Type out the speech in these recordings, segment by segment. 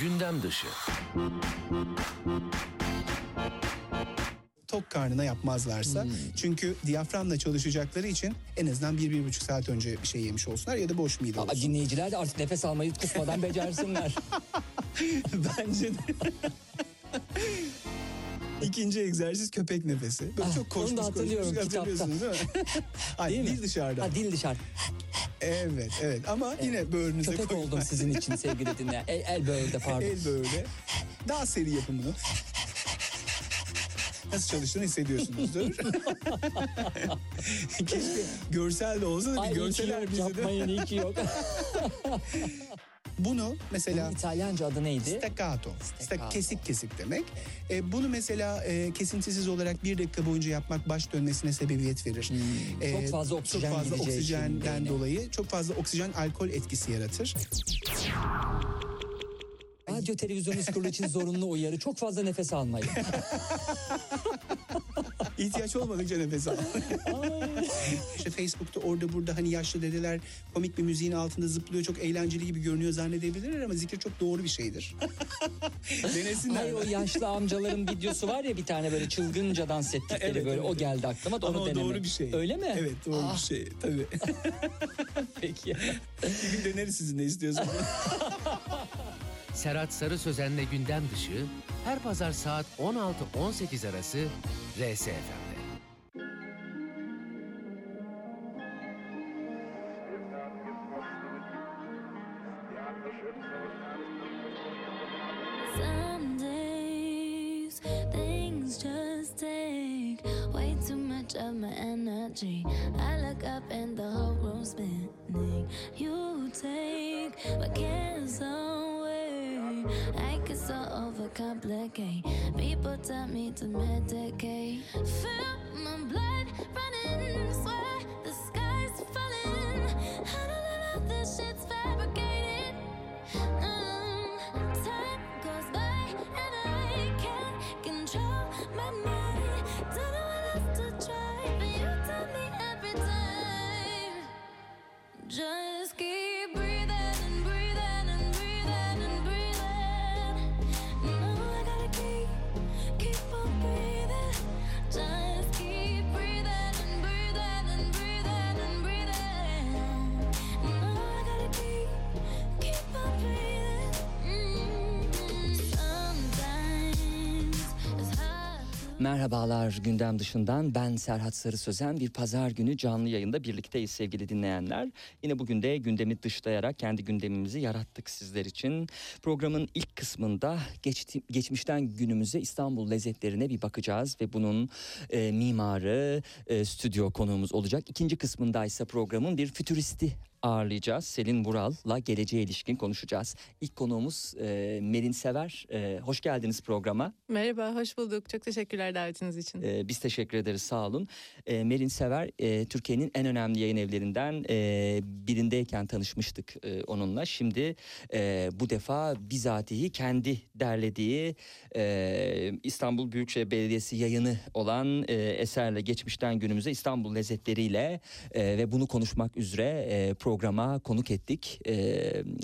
Gündem dışı. tok karnına yapmazlarsa. Hmm. Çünkü diyaframla çalışacakları için en azından bir, bir buçuk saat önce bir şey yemiş olsunlar ya da boş mide Aa, olsun. dinleyiciler de artık nefes almayı kusmadan becersinler. Bence de. İkinci egzersiz köpek nefesi. Böyle Ah, çok onu da koşmuş hatırlıyorum koşmuş hatırlıyorsunuz değil mi? Ay, Değil mi? dil dışarıda. Ha, dil dışarı. Evet evet ama yine böğrünüze Köpek koyun. oldum sizin için sevgili dinleyen. El, el böğürde pardon. El böyle. Daha seri yapın bunu. Nasıl çalıştığını hissediyorsunuzdur. Keşke görsel de olsa da bir Ay görseler bizi de. yapmayın iyi ki yok. Bunu mesela Bunun İtalyanca adı neydi? Staccato. Sta- Staccato. kesik kesik demek. E, bunu mesela e, kesintisiz olarak bir dakika boyunca yapmak baş dönmesine sebebiyet verir. E, Hmm. Çok fazla oksijen Çok fazla için oksijenden dolayı çok fazla oksijen alkol etkisi yaratır. Radyo televizyon kurulu için zorunlu uyarı. Çok fazla nefes almayın. İhtiyaç olmadıkça nefes al. işte Facebook'ta orada burada hani yaşlı dedeler komik bir müziğin altında zıplıyor çok eğlenceli gibi görünüyor zannedebilirler ama zikir çok doğru bir şeydir. Denesinler. Hayır o yaşlı amcaların videosu var ya bir tane böyle çılgınca dans ettikleri Evet, böyle evet, o geldi aklıma da onu Ama o denemek. doğru bir şey. Öyle mi? Evet doğru Ah, bir şey tabii. Peki. bir gün deneriz sizin ne istiyorsanız. Serhat Sarı Sözen'le gündem dışı her pazar saat 16-18 arası RSFM'de. Some days. I look up and the whole room's spinning. You take my cares People me to medicate. Merhabalar gündem dışından ben Serhat Sarı Sözen bir pazar günü canlı yayında birlikteyiz sevgili dinleyenler. Yine bugün de gündemi dışlayarak kendi gündemimizi yarattık sizler için. Programın ilk kısmında geçti, geçmişten günümüze İstanbul lezzetlerine bir bakacağız ve bunun e, mimarı e, stüdyo konuğumuz olacak. İkinci kısmında ise programın bir fütüristi ağırlayacağız. Selin Vural'la geleceğe ilişkin konuşacağız. İlk konuğumuz e, Melin Sever. E, hoş geldiniz programa. Merhaba, hoş bulduk. Çok teşekkürler davetiniz için. Ee, biz teşekkür ederiz sağ olun. Ee, Merin Sever e, Türkiye'nin en önemli yayın evlerinden e, birindeyken tanışmıştık e, onunla. Şimdi e, bu defa bizatihi kendi derlediği e, İstanbul Büyükşehir Belediyesi yayını olan e, eserle geçmişten günümüze İstanbul lezzetleriyle e, ve bunu konuşmak üzere e, programa konuk ettik. E,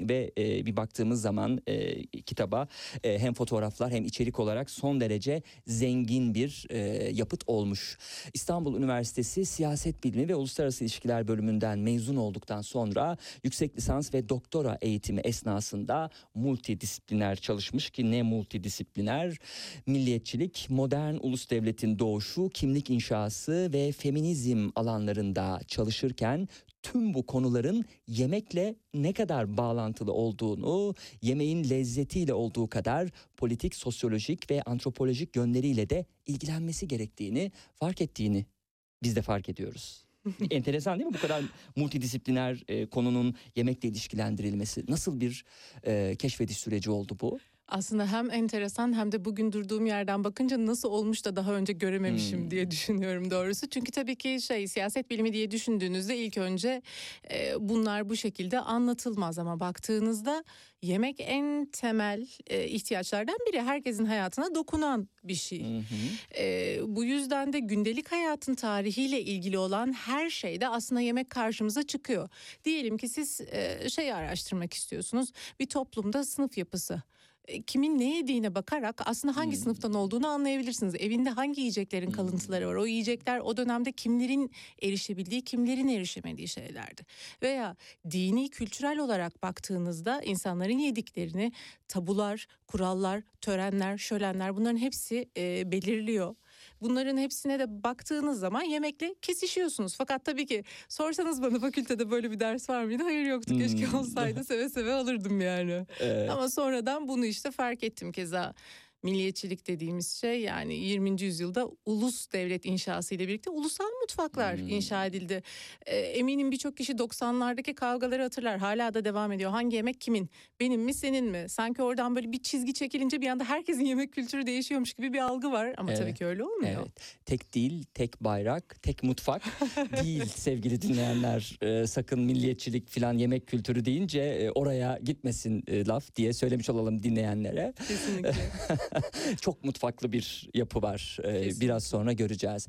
ve e, bir baktığımız zaman e, kitaba e, hem fotoğraflar hem içerik olarak son derece zengin bir e, yapıt olmuş. İstanbul Üniversitesi Siyaset Bilimi ve Uluslararası İlişkiler bölümünden mezun olduktan sonra yüksek lisans ve doktora eğitimi esnasında multidisipliner çalışmış ki ne multidisipliner? Milliyetçilik, modern ulus devletin doğuşu, kimlik inşası ve feminizm alanlarında çalışırken tüm bu konuların yemekle ne kadar bağlantılı olduğunu, yemeğin lezzetiyle olduğu kadar politik, sosyolojik ve antropolojik yönleriyle de ilgilenmesi gerektiğini fark ettiğini biz de fark ediyoruz. Enteresan değil mi bu kadar multidisipliner e, konunun yemekle ilişkilendirilmesi? Nasıl bir e, keşfediş süreci oldu bu? Aslında hem enteresan hem de bugün durduğum yerden bakınca nasıl olmuş da daha önce görememişim Hmm. diye düşünüyorum doğrusu. Çünkü tabii ki şey siyaset bilimi diye düşündüğünüzde ilk önce e, bunlar bu şekilde anlatılmaz ama baktığınızda yemek en temel e, ihtiyaçlardan biri. Herkesin hayatına dokunan bir şey. Hı hı. E, bu yüzden de gündelik hayatın tarihiyle ilgili olan her şeyde aslında yemek karşımıza çıkıyor. Diyelim ki siz e, şey araştırmak istiyorsunuz. Bir toplumda sınıf yapısı. E, Kimin ne yediğine bakarak aslında hangi Hmm. sınıftan olduğunu anlayabilirsiniz. Evinde hangi yiyeceklerin kalıntıları var. O yiyecekler o dönemde kimlerin erişebildiği, kimlerin erişemediği şeylerdi. Veya dini, kültürel olarak baktığınızda insanların yediklerini tabular, kurallar, törenler, şölenler bunların hepsi e, belirliyor. Bunların hepsine de baktığınız zaman yemekle kesişiyorsunuz. Fakat tabii ki sorsanız bana fakültede böyle bir ders var mıydı? Hayır yoktu. Keşke Hmm. olsaydı seve seve alırdım yani. Ee, Ama sonradan bunu işte fark ettim keza. Milliyetçilik dediğimiz şey yani 20. yüzyılda ulus devlet inşası ile birlikte ulusal mutfaklar Hmm. inşa edildi. Ee, eminim birçok kişi 90'lardaki kavgaları hatırlar. Hala da devam ediyor. Hangi yemek kimin? Benim mi senin mi? Sanki oradan böyle bir çizgi çekilince bir anda herkesin yemek kültürü değişiyormuş gibi bir algı var. Ama tabii Evet. ki öyle olmuyor. Evet. Tek dil, tek bayrak, tek mutfak değil sevgili dinleyenler. Ee, sakın milliyetçilik falan yemek kültürü deyince e, oraya gitmesin e, laf diye söylemiş olalım dinleyenlere. Kesinlikle. Çok mutfaklı bir yapı var. Ee, biraz sonra göreceğiz.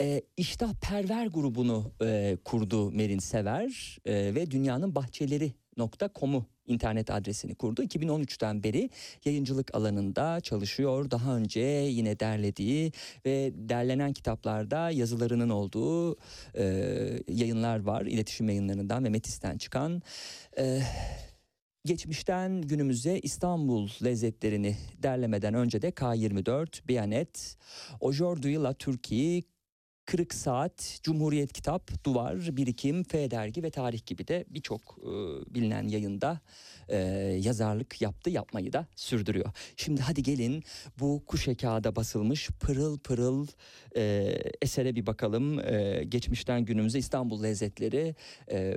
Ee, İştah Perver grubunu e, kurdu Merin Sever e, ve dünyanın bahçeleri .com'u internet adresini kurdu. 2013'ten beri yayıncılık alanında çalışıyor. Daha önce yine derlediği ve derlenen kitaplarda yazılarının olduğu e, yayınlar var. İletişim yayınlarından ve Metis'ten çıkan. E, geçmişten günümüze İstanbul lezzetlerini derlemeden önce de K24, Biyanet, Aujourd'hui La Türkiye, Kırık Saat, Cumhuriyet Kitap, Duvar, Birikim, F Dergi ve Tarih gibi de birçok e, bilinen yayında e, yazarlık yaptı, yapmayı da sürdürüyor. Şimdi hadi gelin bu kuşe kağıda basılmış pırıl pırıl e, esere bir bakalım. E, geçmişten günümüze İstanbul lezzetleri. E,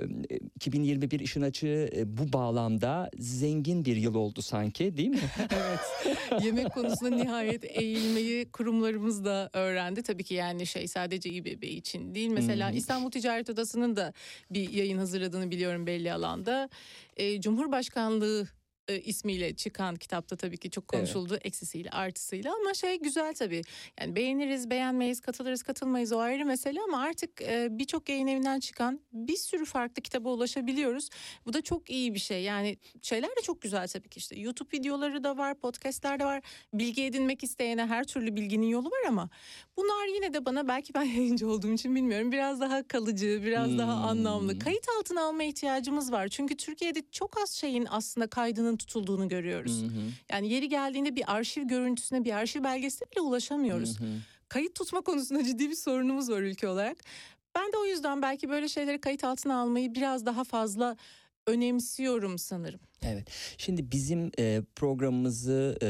2021 işin açığı e, bu bağlamda zengin bir yıl oldu sanki değil mi? evet. Yemek konusunda nihayet eğilmeyi kurumlarımız da öğrendi. Tabii ki yani şey sadece İBB için değil. Mesela hı. İstanbul Ticaret Odası'nın da bir yayın hazırladığını biliyorum belli alanda. Ee, Cumhurbaşkanlığı e, ismiyle çıkan kitapta tabii ki çok Evet. konuşuldu eksisiyle artısıyla ama şey güzel tabii. Yani beğeniriz beğenmeyiz katılırız katılmayız o ayrı mesele ama artık e, birçok yayın evinden çıkan bir sürü farklı kitaba ulaşabiliyoruz. Bu da çok iyi bir şey. Yani şeyler de çok güzel tabii ki işte YouTube videoları da var podcastler de var. Bilgi edinmek isteyene her türlü bilginin yolu var ama bunlar yine de bana belki ben yayıncı olduğum için bilmiyorum biraz daha kalıcı biraz daha Hmm. anlamlı kayıt altına alma ihtiyacımız var. Çünkü Türkiye'de çok az şeyin aslında kaydının tutulduğunu görüyoruz. Hı hı, Yani yeri geldiğinde bir arşiv görüntüsüne bir arşiv belgesine bile ulaşamıyoruz. hı hı. Kayıt tutma konusunda ciddi bir sorunumuz var ülke olarak. Ben de o yüzden belki böyle şeyleri kayıt altına almayı biraz daha fazla önemsiyorum sanırım. Evet. Şimdi bizim e, programımızı e,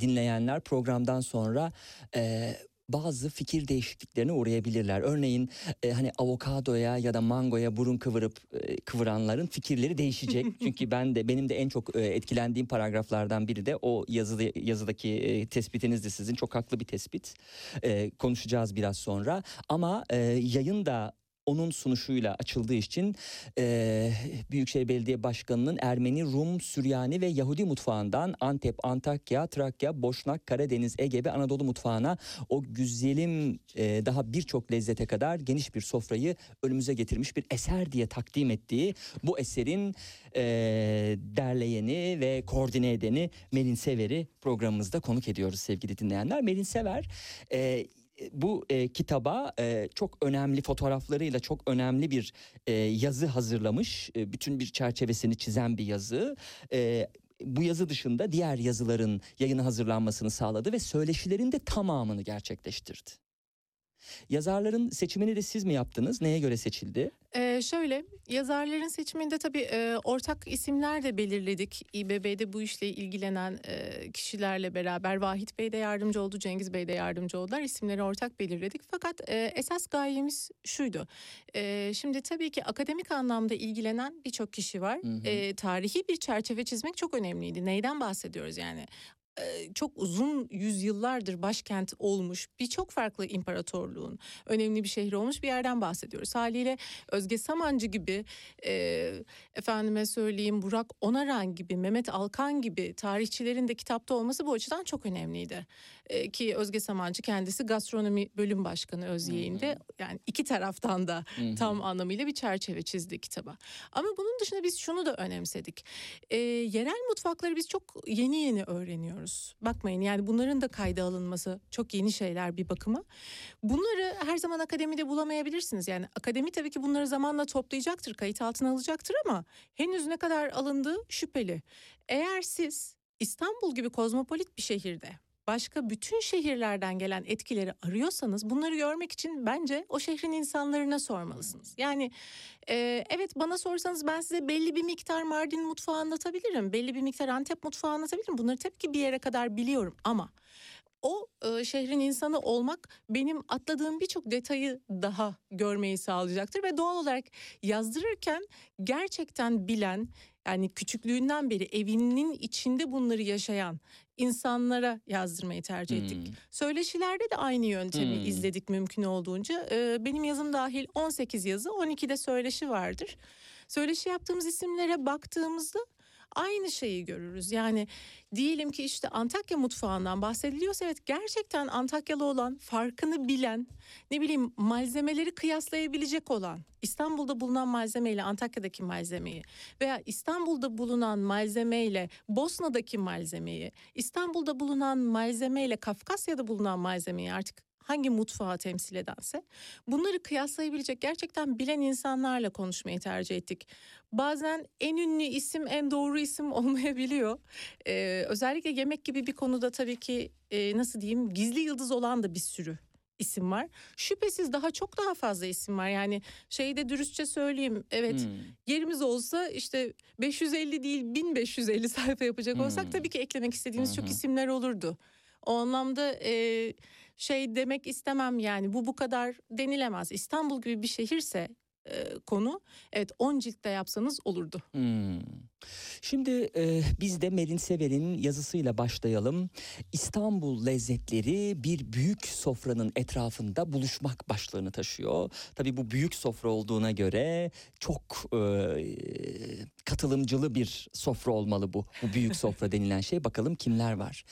dinleyenler programdan sonra e, bazı fikir değişikliklerine uğrayabilirler. Örneğin e, hani avokadoya ya da mangoya burun kıvırıp e, kıvıranların fikirleri değişecek. Çünkü ben de benim de en çok e, etkilendiğim paragraflardan biri de o yazılı yazıdaki e, tespitiniz de sizin çok haklı bir tespit. E, konuşacağız biraz sonra. Ama e, yayın da onun sunuşuyla açıldığı için e, Büyükşehir Belediye Başkanı'nın Ermeni, Rum, Süryani ve Yahudi mutfağından Antep, Antakya, Trakya, Boşnak, Karadeniz, Ege ve Anadolu mutfağına o güzelim e, daha birçok lezzete kadar geniş bir sofrayı önümüze getirmiş bir eser diye takdim ettiği bu eserin e, derleyeni ve koordine edeni Melin Sever'i programımızda konuk ediyoruz sevgili dinleyenler. Melin Sever e, bu e, kitaba e, çok önemli fotoğraflarıyla çok önemli bir e, yazı hazırlamış. E, bütün bir çerçevesini çizen bir yazı. E, bu yazı dışında diğer yazıların yayına hazırlanmasını sağladı ve söyleşilerin de tamamını gerçekleştirdi. Yazarların seçimini de siz mi yaptınız? Neye göre seçildi? Ee, şöyle yazarların seçiminde tabii e, ortak isimler de belirledik. İBB'de bu işle ilgilenen e, kişilerle beraber Vahit Bey de yardımcı oldu, Cengiz Bey de yardımcı oldular. İsimleri ortak belirledik. Fakat e, esas gayemiz şuydu. E, şimdi tabii ki akademik anlamda ilgilenen birçok kişi var. Hı hı. E, tarihi bir çerçeve çizmek çok önemliydi. Neyden bahsediyoruz yani? Çok uzun yüzyıllardır başkent olmuş birçok farklı imparatorluğun önemli bir şehri olmuş bir yerden bahsediyoruz. Haliyle Özge Samancı gibi e, efendime söyleyeyim Burak Onaran gibi Mehmet Alkan gibi tarihçilerin de kitapta olması bu açıdan çok önemliydi. E, ki Özge Samancı kendisi gastronomi bölüm başkanı Özyeğin'de yani iki taraftan da tam anlamıyla bir çerçeve çizdi kitaba. Ama bunun dışında biz şunu da önemsedik. E, yerel mutfakları biz çok yeni yeni öğreniyoruz. Bakmayın yani bunların da kayda alınması çok yeni şeyler bir bakıma. Bunları her zaman akademide bulamayabilirsiniz. Yani akademi tabii ki bunları zamanla toplayacaktır, kayıt altına alacaktır ama henüz ne kadar alındığı şüpheli. Eğer siz İstanbul gibi kozmopolit bir şehirde başka bütün şehirlerden gelen etkileri arıyorsanız bunları görmek için bence o şehrin insanlarına sormalısınız. Yani e, evet bana sorsanız ben size belli bir miktar Mardin mutfağı anlatabilirim. Belli bir miktar Antep mutfağı anlatabilirim. Bunları tabii ki bir yere kadar biliyorum ama o e, şehrin insanı olmak benim atladığım birçok detayı daha görmeyi sağlayacaktır ve doğal olarak yazdırırken gerçekten bilen yani küçüklüğünden beri evinin içinde bunları yaşayan insanlara yazdırmayı tercih ettik. Hmm. Söyleşilerde de aynı yöntemi Hmm. izledik mümkün olduğunca. Ee, benim yazım dahil 18 yazı, 12'de söyleşi vardır. Söyleşi yaptığımız isimlere baktığımızda aynı şeyi görürüz. Yani diyelim ki işte Antakya mutfağından bahsediliyorsa evet gerçekten Antakyalı olan, farkını bilen, ne bileyim malzemeleri kıyaslayabilecek olan, İstanbul'da bulunan malzemeyle Antakya'daki malzemeyi veya İstanbul'da bulunan malzemeyle Bosna'daki malzemeyi, İstanbul'da bulunan malzemeyle Kafkasya'da bulunan malzemeyi artık hangi mutfağı temsil edense bunları kıyaslayabilecek gerçekten bilen insanlarla konuşmayı tercih ettik. Bazen en ünlü isim en doğru isim olmayabiliyor. Ee, özellikle yemek gibi bir konuda tabii ki e, nasıl diyeyim gizli yıldız olan da bir sürü isim var. Şüphesiz daha çok daha fazla isim var. Yani şeyi de dürüstçe söyleyeyim. Evet Hmm. yerimiz olsa işte 550 değil 1550 sayfa yapacak olsak Hmm. tabii ki eklemek istediğimiz Hı çok isimler olurdu. O anlamda e, şey demek istemem yani bu bu kadar denilemez. İstanbul gibi bir şehirse e, konu evet 10 ciltte yapsanız olurdu. Hmm. Şimdi e, biz de Merin Sever'in yazısıyla başlayalım. İstanbul lezzetleri bir büyük sofranın etrafında buluşmak başlığını taşıyor. Tabii bu büyük sofra olduğuna göre çok e, katılımcılı bir sofra olmalı bu. Bu büyük sofra denilen şey. Bakalım kimler var?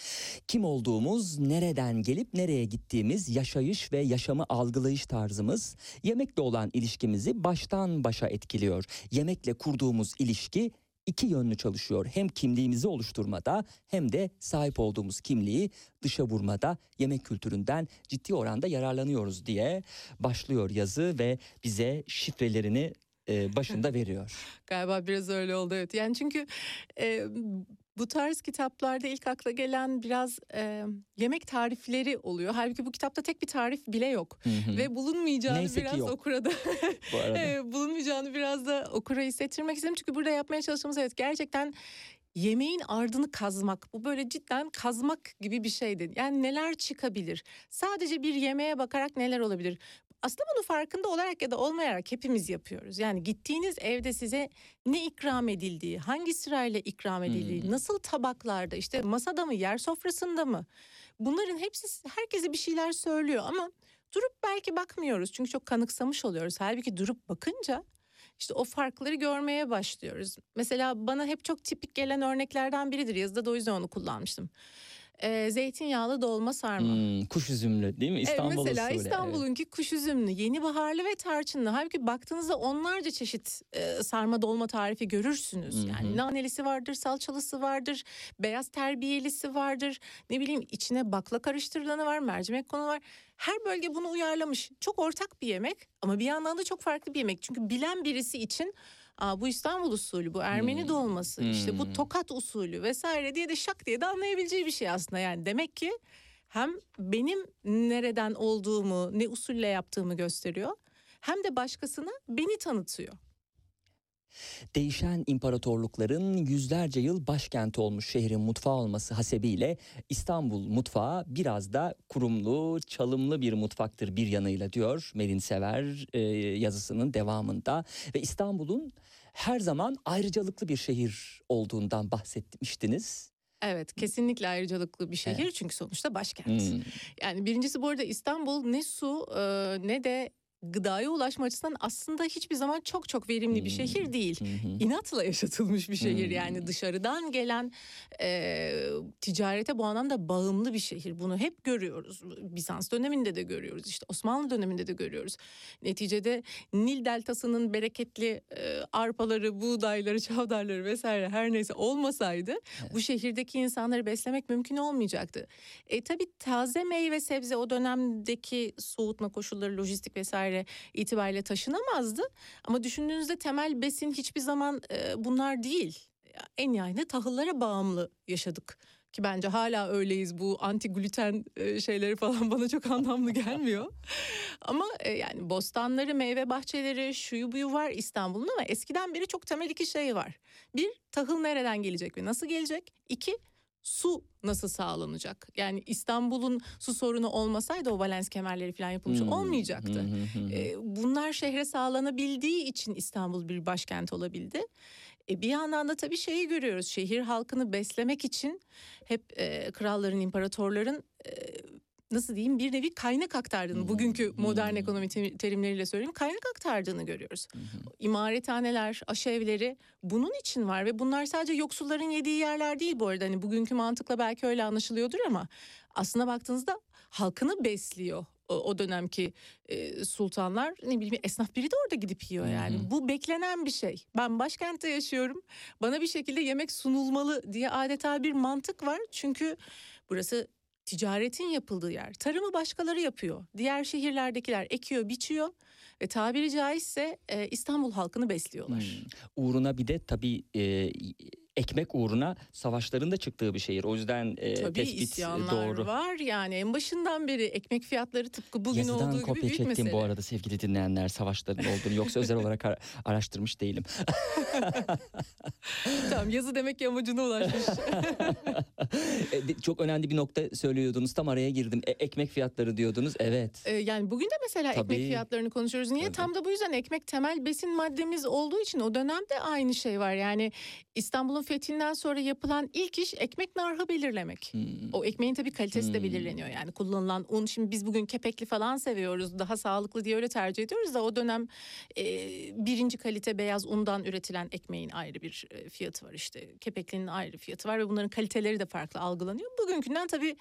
Kim olduğumuz, nereden gelip nereye gittiğimiz, yaşayış ve yaşamı algılayış tarzımız yemekle olan ilişkimizi baştan başa etkiliyor. Yemekle kurduğumuz ilişki iki yönlü çalışıyor. Hem kimliğimizi oluşturmada hem de sahip olduğumuz kimliği dışa vurmada yemek kültüründen ciddi oranda yararlanıyoruz diye başlıyor yazı ve bize şifrelerini e, başında veriyor. Galiba biraz öyle oldu evet. Yani çünkü e, bu tarz kitaplarda ilk akla gelen biraz e, yemek tarifleri oluyor. Halbuki bu kitapta tek bir tarif bile yok. Hı hı. Ve bulunmayacağını Neyse biraz okura da Bu bulunmayacağını biraz da okura hissettirmek istedim. Çünkü burada yapmaya çalıştığımız evet gerçekten yemeğin ardını kazmak. Bu böyle cidden kazmak gibi bir şeydi. Yani neler çıkabilir? Sadece bir yemeğe bakarak neler olabilir? Aslında bunu farkında olarak ya da olmayarak hepimiz yapıyoruz. Yani gittiğiniz evde size ne ikram edildiği, hangi sırayla ikram edildiği, Hmm. nasıl tabaklarda, işte masada mı, yer sofrasında mı? Bunların hepsi herkese bir şeyler söylüyor ama durup belki bakmıyoruz. Çünkü çok kanıksamış oluyoruz. Halbuki durup bakınca işte o farkları görmeye başlıyoruz. Mesela bana hep çok tipik gelen örneklerden biridir. Yazıda da o yüzden onu kullanmıştım. Ee, zeytinyağlı dolma sarma. Hmm, kuş üzümlü değil mi? İstanbul evet, mesela usulü, evet. İstanbul'unki kuş üzümlü, yeni baharlı ve tarçınlı. Halbuki baktığınızda onlarca çeşit e, sarma dolma tarifi görürsünüz. Hı hı. Yani nanelisi vardır, salçalısı vardır, beyaz terbiyelisi vardır. Ne bileyim içine bakla karıştırılanı var, mercimek konu var. Her bölge bunu uyarlamış. Çok ortak bir yemek ama bir yandan da çok farklı bir yemek. Çünkü bilen birisi için Aa, bu İstanbul usulü, bu Ermeni Hmm. dolması, işte Hmm. bu Tokat usulü vesaire diye de şak diye de anlayabileceği bir şey aslında. Yani demek ki hem benim nereden olduğumu, ne usulle yaptığımı gösteriyor. Hem de başkasına beni tanıtıyor. Değişen imparatorlukların yüzlerce yıl başkenti olmuş şehrin mutfağı olması hasebiyle İstanbul mutfağı biraz da kurumlu, çalımlı bir mutfaktır bir yanıyla diyor Merin Sever e, yazısının devamında. Ve İstanbul'un her zaman ayrıcalıklı bir şehir olduğundan bahsetmiştiniz. Evet kesinlikle ayrıcalıklı bir şehir çünkü sonuçta başkent. Hmm. Yani birincisi bu arada İstanbul ne su e, ne de gıdaya ulaşma açısından aslında hiçbir zaman çok çok verimli bir Hmm. şehir değil. Hı hı. İnatla yaşatılmış bir şehir Hmm. yani dışarıdan gelen e, ticarete bu anlamda bağımlı bir şehir. Bunu hep görüyoruz. Bizans döneminde de görüyoruz işte Osmanlı döneminde de görüyoruz. Neticede Nil deltasının bereketli e, arpaları, buğdayları, çavdarları vesaire her neyse olmasaydı bu şehirdeki insanları beslemek mümkün olmayacaktı. E tabii taze meyve sebze o dönemdeki soğutma koşulları, lojistik vesaire itibariyle taşınamazdı. Ama düşündüğünüzde temel besin hiçbir zaman e, bunlar değil. En nihayetinde tahıllara bağımlı yaşadık. Ki bence hala öyleyiz bu anti gluten e, şeyleri falan bana çok anlamlı gelmiyor. ama e, yani bostanları, meyve bahçeleri, şuyu buyu var İstanbul'un ama eskiden beri çok temel iki şey var. Bir, tahıl nereden gelecek ve nasıl gelecek? İki, su nasıl sağlanacak? Yani İstanbul'un su sorunu olmasaydı o valens kemerleri falan yapılmış Hmm. olmayacaktı. E, bunlar şehre sağlanabildiği için İstanbul bir başkent olabildi. E, bir yandan da tabii şeyi görüyoruz. Şehir halkını beslemek için hep e, kralların, imparatorların e, nasıl diyeyim bir nevi kaynak aktardığını, Hmm, bugünkü modern hmm. ekonomi te- terimleriyle söyleyeyim kaynak aktardığını görüyoruz. Hı. İmarethaneler, aşevleri bunun için var ve bunlar sadece yoksulların yediği yerler değil bu arada. Hani bugünkü mantıkla belki öyle anlaşılıyordur ama aslına baktığınızda halkını besliyor o, dönemki e, sultanlar ne bileyim esnaf biri de orada gidip yiyor yani. Hı hı. Bu beklenen bir şey. Ben başkentte yaşıyorum. Bana bir şekilde yemek sunulmalı diye adeta bir mantık var. Çünkü burası ticaretin yapıldığı yer. Tarımı başkaları yapıyor. Diğer şehirlerdekiler ekiyor, biçiyor ve tabiri caizse e, İstanbul halkını besliyorlar. Hmm. Uğruna bir de tabii e, ekmek uğruna savaşların da çıktığı bir şehir. O yüzden e, Tabii tespit isyanlar doğru. var yani en başından beri ekmek fiyatları tıpkı bugün Yazıdan olduğu gibi kopya büyük çektim mesele. bu arada sevgili dinleyenler savaşların olduğunu yoksa özel olarak ara- araştırmış değilim. Tamam yazı demek ki amacına ulaşmış. E, Çok önemli bir nokta söylüyordunuz tam araya girdim. E, ekmek fiyatları diyordunuz evet. Ee, yani bugün de mesela ekmek Tabii. fiyatlarını konuşuyoruz. Niye? Tabii. Tam da bu yüzden ekmek temel besin maddemiz olduğu için o dönemde aynı şey var. Yani İstanbul'un fethinden sonra yapılan ilk iş ekmek narhı belirlemek. Hmm. O ekmeğin tabii kalitesi de Hmm. belirleniyor. Yani kullanılan un şimdi biz bugün kepekli falan seviyoruz. Daha sağlıklı diye öyle tercih ediyoruz da o dönem e, birinci kalite beyaz undan üretilen ekmeğin ayrı bir e, fiyatı var işte. Kepeklinin ayrı fiyatı var ve bunların kaliteleri de farklı algılanıyor. Bugünkünden tabii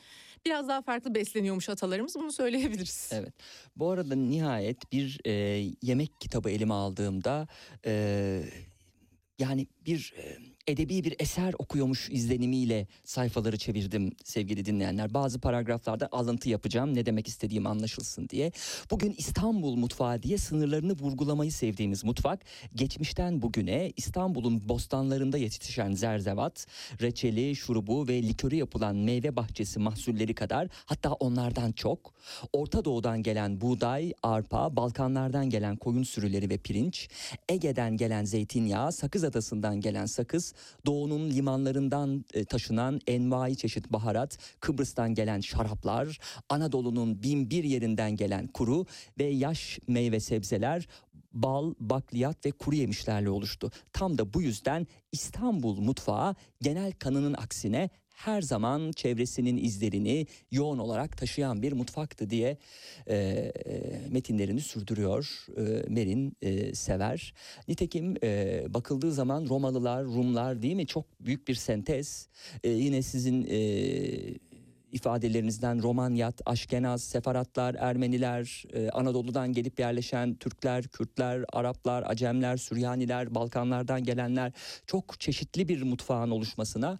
biraz daha farklı besleniyormuş atalarımız bunu söyleyebiliriz. Evet. Bu arada nihayet bir e, yemek kitabı elime aldığımda e, yani bir e, edebi bir eser okuyormuş izlenimiyle sayfaları çevirdim sevgili dinleyenler. Bazı paragraflarda alıntı yapacağım ne demek istediğim anlaşılsın diye. Bugün İstanbul mutfağı diye sınırlarını vurgulamayı sevdiğimiz mutfak geçmişten bugüne İstanbul'un bostanlarında yetişen zerzevat, reçeli, şurubu ve likörü yapılan meyve bahçesi mahsulleri kadar hatta onlardan çok Orta Doğu'dan gelen buğday, arpa, Balkanlardan gelen koyun sürüleri ve pirinç, Ege'den gelen zeytinyağı, Sakız Adası'ndan gelen sakız, Doğu'nun limanlarından e, taşınan envai çeşit baharat, Kıbrıs'tan gelen şaraplar, Anadolu'nun bin bir yerinden gelen kuru ve yaş meyve sebzeler, bal, bakliyat ve kuru yemişlerle oluştu. Tam da bu yüzden İstanbul mutfağı genel kanının aksine her zaman çevresinin izlerini yoğun olarak taşıyan bir mutfaktı diye e, e, metinlerini sürdürüyor e, Merin e, Sever. Nitekim e, bakıldığı zaman Romalılar, Rumlar değil mi çok büyük bir sentez. E, yine sizin e, ifadelerinizden Romanyat, Aşkenaz, Sefaratlar, Ermeniler, e, Anadolu'dan gelip yerleşen Türkler, Kürtler, Araplar, Acemler, Süryaniler, Balkanlardan gelenler çok çeşitli bir mutfağın oluşmasına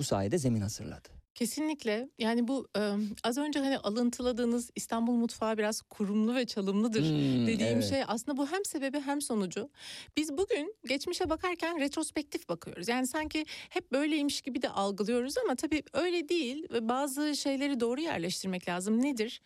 bu sayede zemin hazırladı. Kesinlikle. Yani bu e, az önce hani alıntıladığınız İstanbul mutfağı biraz kurumlu ve çalımlıdır. Hmm, dediğim evet. şey aslında bu hem sebebi hem sonucu. Biz bugün geçmişe bakarken retrospektif bakıyoruz. Yani sanki hep böyleymiş gibi de algılıyoruz ama tabii öyle değil ve bazı şeyleri doğru yerleştirmek lazım. Nedir?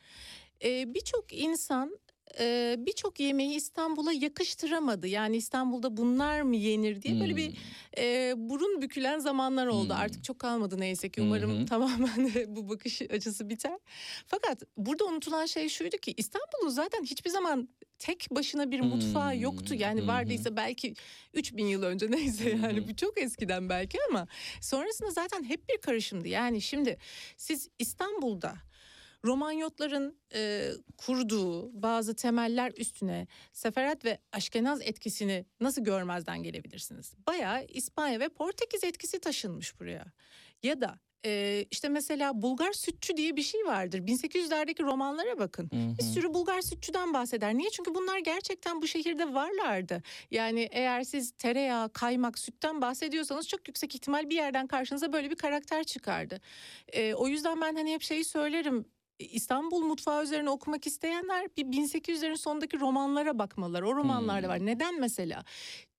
Ee, Birçok insan e, birçok yemeği İstanbul'a yakıştıramadı. Yani İstanbul'da bunlar mı yenir diye böyle bir e, burun bükülen zamanlar oldu. Hmm. Artık çok kalmadı neyse ki. Umarım hı. tamamen bu bakış açısı biter. Fakat burada unutulan şey şuydu ki İstanbul'un zaten hiçbir zaman tek başına bir mutfağı Hmm. yoktu. Yani hı. vardıysa belki 3000 yıl önce neyse yani bu çok eskiden belki ama sonrasında zaten hep bir karışımdı. Yani şimdi siz İstanbul'da Romanyotların e, kurduğu bazı temeller üstüne Seferat ve Aşkenaz etkisini nasıl görmezden gelebilirsiniz? Bayağı İspanya ve Portekiz etkisi taşınmış buraya. Ya da e, işte mesela Bulgar sütçü diye bir şey vardır. 1800'lerdeki romanlara bakın. Hı Bir hı. sürü Bulgar sütçüden bahseder. Niye? Çünkü bunlar gerçekten bu şehirde varlardı. Yani eğer siz tereyağı, kaymak, sütten bahsediyorsanız çok yüksek ihtimal bir yerden karşınıza böyle bir karakter çıkardı. Ee, o yüzden ben hani hep şeyi söylerim. İstanbul mutfağı üzerine okumak isteyenler bir 1800'lerin sonundaki romanlara bakmalılar. O romanlarda var. Neden mesela?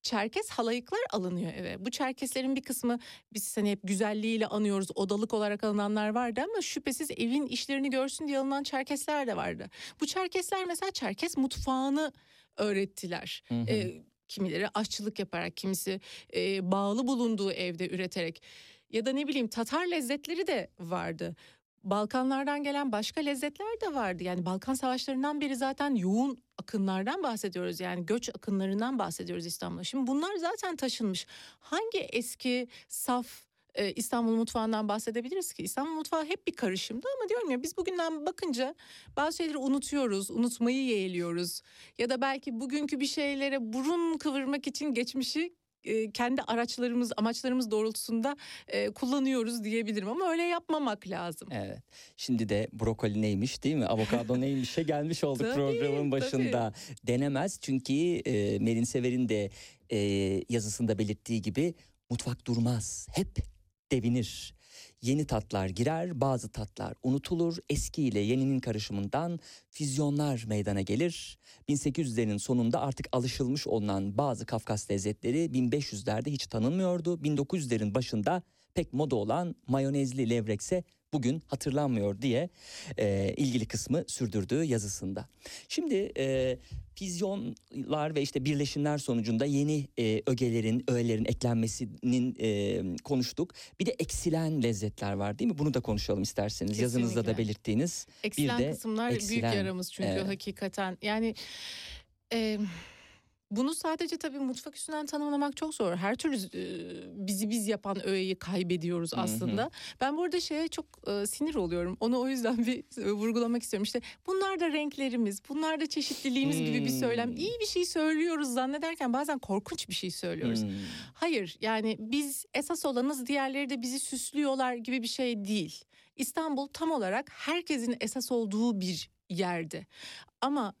Çerkes halayıklar alınıyor eve. Bu Çerkeslerin bir kısmı biz hani hep güzelliğiyle anıyoruz. Odalık olarak alınanlar vardı ama şüphesiz evin işlerini görsün diye alınan Çerkesler de vardı. Bu Çerkesler mesela Çerkes mutfağını öğrettiler. Hı hı. Ee, kimileri aşçılık yaparak, kimisi e, bağlı bulunduğu evde üreterek ya da ne bileyim Tatar lezzetleri de vardı. Balkanlardan gelen başka lezzetler de vardı. Yani Balkan savaşlarından beri zaten yoğun akınlardan bahsediyoruz. Yani göç akınlarından bahsediyoruz İstanbul'a. Şimdi bunlar zaten taşınmış. Hangi eski saf e, İstanbul mutfağından bahsedebiliriz ki? İstanbul mutfağı hep bir karışımdı ama diyorum ya biz bugünden bakınca bazı şeyleri unutuyoruz, unutmayı yeğliyoruz. Ya da belki bugünkü bir şeylere burun kıvırmak için geçmişi e, kendi araçlarımız, amaçlarımız doğrultusunda e, kullanıyoruz diyebilirim ama öyle yapmamak lazım. Evet. Şimdi de brokoli neymiş değil mi? Avokado neymişe gelmiş olduk Tabii, programın tabii. başında. Denemez çünkü e, Merin Sever'in de e, yazısında belirttiği gibi mutfak durmaz. Hep devinir. Yeni tatlar girer, bazı tatlar unutulur. Eski ile yeninin karışımından füzyonlar meydana gelir. 1800'lerin sonunda artık alışılmış olunan bazı Kafkas lezzetleri 1500'lerde hiç tanınmıyordu. 1900'lerin başında pek moda olan mayonezli levrekse bugün hatırlanmıyor diye e, ilgili kısmı sürdürdüğü yazısında. Şimdi e, füzyonlar ve işte birleşimler sonucunda yeni e, ögelerin, öğelerin eklenmesinin e, konuştuk. Bir de eksilen lezzetler var değil mi? Bunu da konuşalım isterseniz. Yazınızda da Kesinlikle. belirttiğiniz. Eksilen de kısımlar büyük eksilen, yaramız çünkü evet. hakikaten. Yani e, bunu sadece tabii mutfak üstünden tanımlamak çok zor. Her türlü bizi biz yapan öğeyi kaybediyoruz Hı hı. aslında. Ben burada şeye çok sinir oluyorum. Onu o yüzden bir vurgulamak istiyorum. İşte bunlar da renklerimiz, bunlar da çeşitliliğimiz gibi bir söylem. Hmm. İyi bir şey söylüyoruz zannederken bazen korkunç bir şey söylüyoruz. Hmm. Hayır yani biz esas olanız diğerleri de bizi süslüyorlar gibi bir şey değil. İstanbul tam olarak herkesin esas olduğu bir yerdi. Ama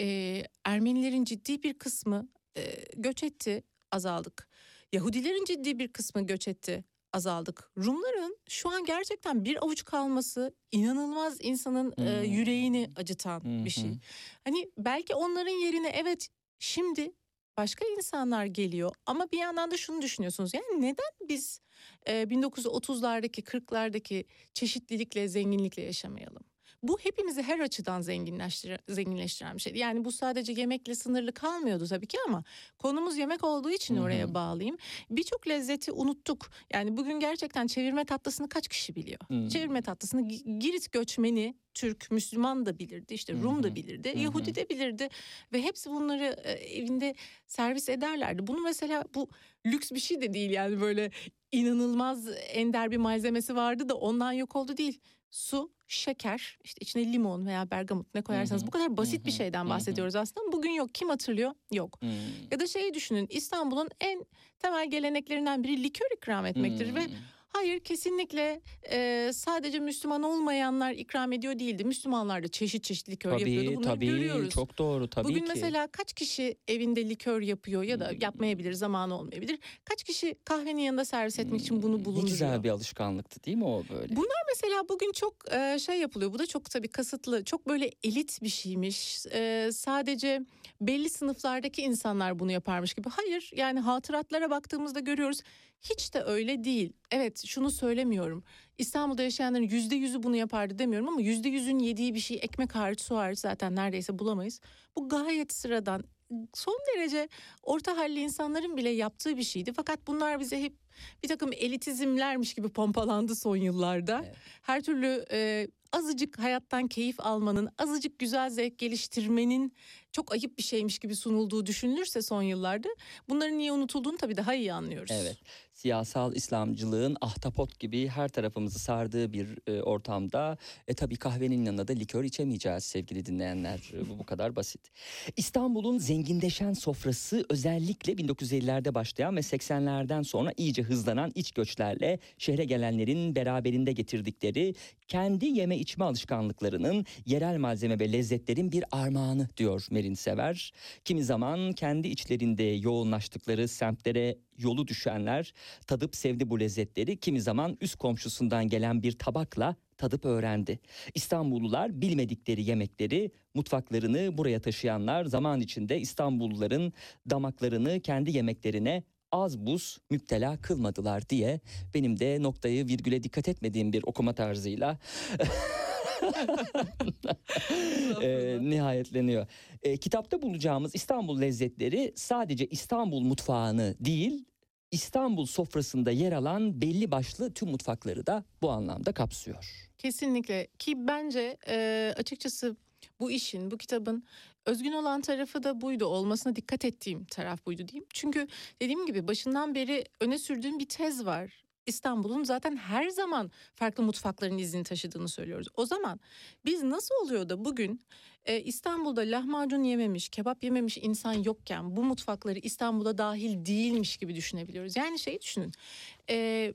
e, Ermenilerin ciddi bir kısmı e, göç etti azaldık. Yahudilerin ciddi bir kısmı göç etti azaldık. Rumların şu an gerçekten bir avuç kalması inanılmaz insanın e, Hmm. yüreğini acıtan Hı bir şey. Hani belki onların yerine evet şimdi başka insanlar geliyor ama bir yandan da şunu düşünüyorsunuz. Yani neden biz e, 1930'lardaki 40'lardaki çeşitlilikle zenginlikle yaşamayalım? Bu hepimizi her açıdan zenginleştiren, zenginleştiren bir şey. Yani bu sadece yemekle sınırlı kalmıyordu tabii ki ama konumuz yemek olduğu için Hı hı. oraya bağlayayım. Birçok lezzeti unuttuk. Yani bugün gerçekten çevirme tatlısını kaç kişi biliyor? Hı. Çevirme tatlısını Gi- Girit göçmeni Türk, Müslüman da bilirdi, işte Rum da bilirdi, Hı hı. Yahudi de bilirdi ve hepsi bunları e, evinde servis ederlerdi. Bunu mesela bu lüks bir şey de değil yani böyle inanılmaz ender bir malzemesi vardı da ondan yok oldu değil. Su, şeker, işte içine limon veya bergamot ne koyarsanız hı. bu kadar basit Hı bir hı. şeyden Hı hı. bahsediyoruz aslında. Bugün yok. Kim hatırlıyor? Yok. Hmm. Ya da şeyi düşünün İstanbul'un en temel geleneklerinden biri likör ikram etmektir ve Hmm. Hayır kesinlikle e, sadece Müslüman olmayanlar ikram ediyor değildi. Müslümanlar da çeşit çeşit likör yapıyordu. Tabii Bunları tabii görüyoruz. çok doğru tabii Bugün ki. mesela kaç kişi evinde likör yapıyor ya da Hmm. yapmayabilir, zamanı olmayabilir. Kaç kişi kahvenin yanında servis etmek için bunu Hmm, bulunduruyor. Ne güzel bir alışkanlıktı değil mi o böyle? Bu- Mesela bugün çok e, şey yapılıyor. Bu da çok tabii kasıtlı. Çok böyle elit bir şeymiş. E, sadece belli sınıflardaki insanlar bunu yaparmış gibi. Hayır yani hatıratlara baktığımızda görüyoruz. Hiç de öyle değil. Evet şunu söylemiyorum. İstanbul'da yaşayanların yüzde yüzü bunu yapardı demiyorum ama yüzde yüzün yediği bir şey ekmek hariç su hariç zaten neredeyse bulamayız. Bu gayet sıradan son derece orta halli insanların bile yaptığı bir şeydi. Fakat bunlar bize hep bir takım elitizmlermiş gibi pompalandı son yıllarda. Evet. Her türlü e, azıcık hayattan keyif almanın, azıcık güzel zevk geliştirmenin çok ayıp bir şeymiş gibi sunulduğu düşünülürse son yıllarda bunların niye unutulduğunu tabii daha iyi anlıyoruz. Evet. Siyasal İslamcılığın ahtapot gibi her tarafımızı sardığı bir e, ortamda e, tabii kahvenin yanında da likör içemeyeceğiz sevgili dinleyenler. E, bu bu kadar basit. İstanbul'un zenginleşen sofrası özellikle 1950'lerde başlayan ve 80'lerden sonra iyice hızlanan iç göçlerle şehre gelenlerin beraberinde getirdikleri kendi yeme içme alışkanlıklarının yerel malzeme ve lezzetlerin bir armağanı diyor Merin Sever. Kimi zaman kendi içlerinde yoğunlaştıkları semtlere yolu düşenler tadıp sevdi bu lezzetleri. Kimi zaman üst komşusundan gelen bir tabakla tadıp öğrendi. İstanbullular bilmedikleri yemekleri, mutfaklarını buraya taşıyanlar zaman içinde İstanbulluların damaklarını kendi yemeklerine az buz müptela kılmadılar diye benim de noktayı virgüle dikkat etmediğim bir okuma tarzıyla e, nihayetleniyor. E, kitapta bulacağımız İstanbul lezzetleri sadece İstanbul mutfağını değil İstanbul sofrasında yer alan belli başlı tüm mutfakları da bu anlamda kapsıyor. Kesinlikle ki bence e, açıkçası bu işin, bu kitabın özgün olan tarafı da buydu. Olmasına dikkat ettiğim taraf buydu diyeyim. Çünkü dediğim gibi başından beri öne sürdüğüm bir tez var. İstanbul'un zaten her zaman farklı mutfakların izini taşıdığını söylüyoruz. O zaman biz nasıl oluyor da bugün e, İstanbul'da lahmacun yememiş, kebap yememiş insan yokken bu mutfakları İstanbul'a dahil değilmiş gibi düşünebiliyoruz. Yani şey düşünün. E,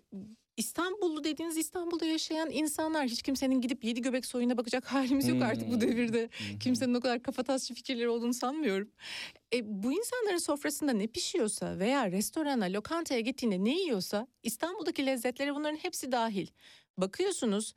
İstanbullu dediğiniz İstanbul'da yaşayan insanlar hiç kimsenin gidip yedi göbek soyuna bakacak halimiz yok artık bu Hmm. devirde. Kimsenin o kadar kafatasçı fikirleri olduğunu sanmıyorum. E, bu insanların sofrasında ne pişiyorsa veya restorana, lokantaya gittiğinde ne yiyorsa İstanbul'daki lezzetlere bunların hepsi dahil. Bakıyorsunuz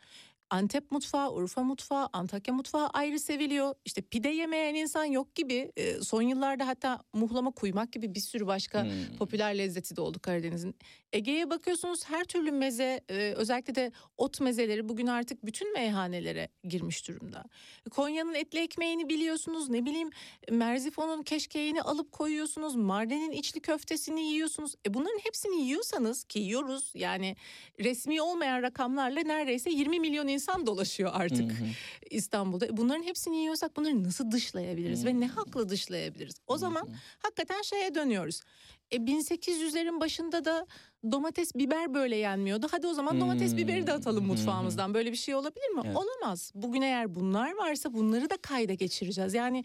Antep mutfağı, Urfa mutfağı, Antakya mutfağı ayrı seviliyor. İşte pide yemeyen insan yok gibi. E, son yıllarda hatta muhlama kuymak gibi bir sürü başka Hmm. popüler lezzeti de oldu Karadeniz'in. Ege'ye bakıyorsunuz her türlü meze e, özellikle de ot mezeleri bugün artık bütün meyhanelere girmiş durumda. Konya'nın etli ekmeğini biliyorsunuz ne bileyim Merzifon'un keşkeğini alıp koyuyorsunuz. Mardin'in içli köftesini yiyorsunuz. E bunların hepsini yiyorsanız ki yiyoruz yani resmi olmayan rakamlarla neredeyse 20 milyon insan dolaşıyor artık. Hı hı. İstanbul'da. E Bunların hepsini yiyorsak bunları nasıl dışlayabiliriz ve ne hakla dışlayabiliriz? O zaman hakikaten şeye dönüyoruz. E 1800'lerin başında da domates biber böyle yenmiyordu. Hadi o zaman domates biberi de atalım mutfağımızdan. Böyle bir şey olabilir mi? Evet. Olamaz. Bugün eğer bunlar varsa bunları da kayda geçireceğiz. Yani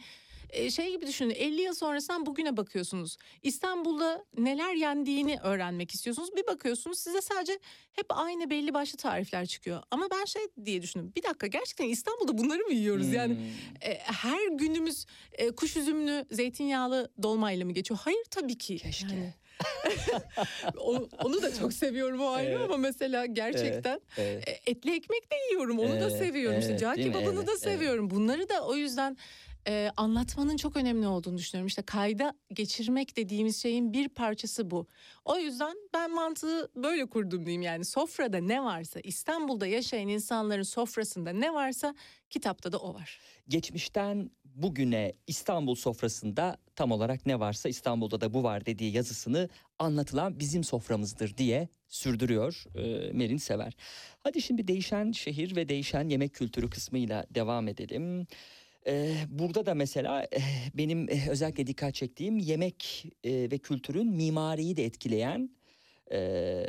e, şey gibi düşünün 50 yıl sonrasından bugüne bakıyorsunuz. İstanbul'da neler yendiğini öğrenmek istiyorsunuz. Bir bakıyorsunuz size sadece hep aynı belli başlı tarifler çıkıyor. Ama ben şey diye düşündüm. Bir dakika gerçekten İstanbul'da bunları mı yiyoruz? Yani Hmm. e, her günümüz e, kuş üzümlü zeytinyağlı dolmayla mı geçiyor? Hayır tabii ki. Keşke. Yani. Onu da çok seviyorum o ayrı Evet. ama mesela gerçekten Evet. etli ekmek de yiyorum onu da Evet, seviyorum. İşte evet, cağ değil mi? kebabını Evet, da evet. seviyorum. Bunları da o yüzden e, anlatmanın çok önemli olduğunu düşünüyorum. İşte kayda geçirmek dediğimiz şeyin bir parçası bu. O yüzden ben mantığı böyle kurdum diyeyim yani sofrada ne varsa İstanbul'da yaşayan insanların sofrasında ne varsa kitapta da o var. geçmişten bugüne İstanbul sofrasında tam olarak ne varsa İstanbul'da da bu var dediği yazısını anlatılan bizim soframızdır diye sürdürüyor e, Merin Sever. Hadi şimdi değişen şehir ve değişen yemek kültürü kısmıyla devam edelim. E, burada da mesela e, benim e, özellikle dikkat çektiğim yemek ve kültürün mimariyi de etkileyen e,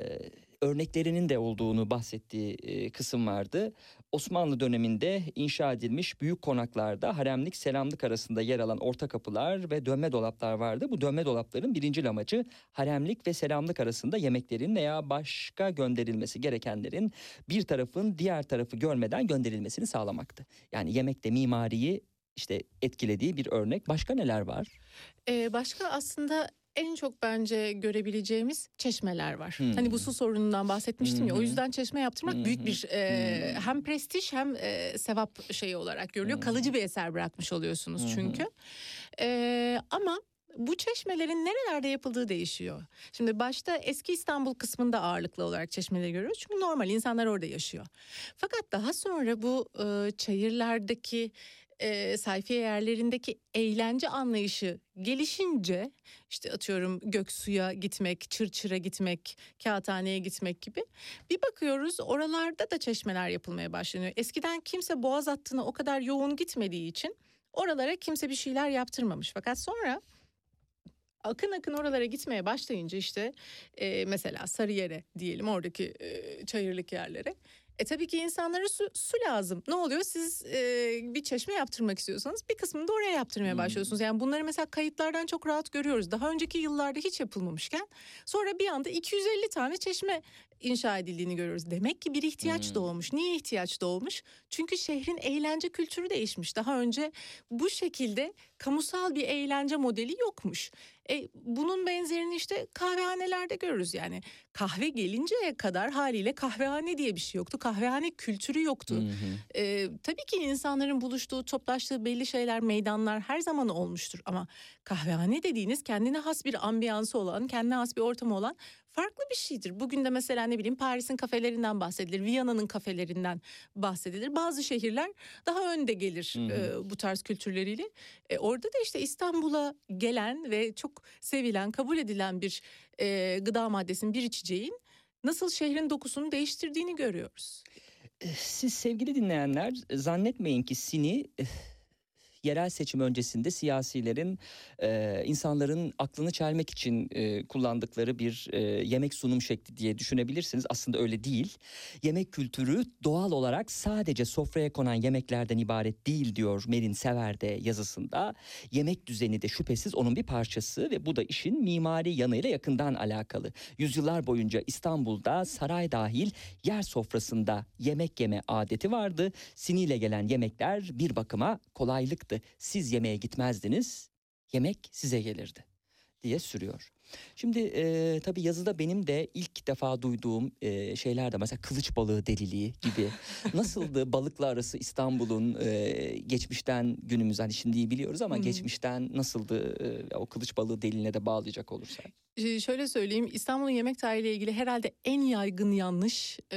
örneklerinin de olduğunu bahsettiği kısım vardı. Osmanlı döneminde inşa edilmiş büyük konaklarda haremlik selamlık arasında yer alan orta kapılar ve dönme dolaplar vardı. Bu dönme dolapların birinci amacı haremlik ve selamlık arasında yemeklerin veya başka gönderilmesi gerekenlerin bir tarafın diğer tarafı görmeden gönderilmesini sağlamaktı. Yani yemekte mimariyi işte etkilediği bir örnek. Başka neler var? Ee, başka aslında en çok bence görebileceğimiz çeşmeler var. Hmm. Hani bu su sorunundan bahsetmiştim ya. Hı O yüzden çeşme yaptırmak Hı büyük bir e, Hmm. hem prestij hem e, sevap şeyi olarak görülüyor. Hı. Kalıcı bir eser bırakmış oluyorsunuz hı. çünkü. E, ama bu çeşmelerin nerelerde yapıldığı değişiyor. Şimdi başta eski İstanbul kısmında ağırlıklı olarak çeşmeleri görüyoruz. Çünkü normal insanlar orada yaşıyor. Fakat daha sonra bu e, çayırlardaki e, sayfiye yerlerindeki eğlence anlayışı gelişince işte atıyorum Göksu'ya gitmek, Çırçır'a gitmek, Kağıthane'ye gitmek gibi bir bakıyoruz oralarda da çeşmeler yapılmaya başlanıyor. Eskiden kimse boğaz hattına o kadar yoğun gitmediği için oralara kimse bir şeyler yaptırmamış. Fakat sonra akın akın oralara gitmeye başlayınca işte e, mesela Sarıyer'e diyelim oradaki e, çayırlık yerlere. E tabii ki insanlara su, su lazım. Ne oluyor? Siz e, bir çeşme yaptırmak istiyorsanız bir kısmını da oraya yaptırmaya Hmm. başlıyorsunuz. Yani bunları mesela kayıtlardan çok rahat görüyoruz. Daha önceki yıllarda hiç yapılmamışken sonra bir anda 250 tane çeşme inşa edildiğini görüyoruz. Demek ki bir ihtiyaç Hmm. doğmuş. Niye ihtiyaç doğmuş? Çünkü şehrin eğlence kültürü değişmiş. Daha önce bu şekilde kamusal bir eğlence modeli yokmuş. E, bunun benzerini işte kahvehanelerde görürüz yani. Kahve gelinceye kadar haliyle kahvehane diye bir şey yoktu. Kahvehane kültürü yoktu. Hı hı. E, tabii ki insanların buluştuğu, toplaştığı belli şeyler, meydanlar her zaman olmuştur. Ama kahvehane dediğiniz kendine has bir ambiyansı olan, kendine has bir ortamı olan farklı bir şeydir. Bugün de mesela ne bileyim Paris'in kafelerinden bahsedilir, Viyana'nın kafelerinden bahsedilir. Bazı şehirler daha önde gelir Hı hı. e, bu tarz kültürleriyle. E, orada da işte İstanbul'a gelen ve çok sevilen, kabul edilen bir e, gıda maddesinin, bir içeceğin nasıl şehrin dokusunu değiştirdiğini görüyoruz. Siz sevgili dinleyenler zannetmeyin ki Sini eh, yerel seçim öncesinde siyasilerin e, insanların aklını çelmek için e, kullandıkları bir e, yemek sunum şekli diye düşünebilirsiniz. Aslında öyle değil. Yemek kültürü doğal olarak sadece sofraya konan yemeklerden ibaret değil diyor Merin Sever de yazısında. Yemek düzeni de şüphesiz onun bir parçası ve bu da işin mimari yanıyla yakından alakalı. Yüzyıllar boyunca İstanbul'da saray dahil yer sofrasında yemek yeme adeti vardı. Siniyle gelen yemekler bir bakıma kolaylıktı. Siz yemeğe gitmezdiniz, yemek size gelirdi diye sürüyor. Şimdi e, tabii yazıda benim de ilk defa duyduğum e, şeyler de mesela kılıç balığı deliliği gibi. Nasıldı balıkla arası İstanbul'un e, geçmişten günümüz hani şimdiyi biliyoruz ama Hmm. geçmişten nasıldı e, o kılıç balığı deliline de bağlayacak olursak. Şöyle söyleyeyim İstanbul'un yemek tarihiyle ilgili herhalde en yaygın yanlış e,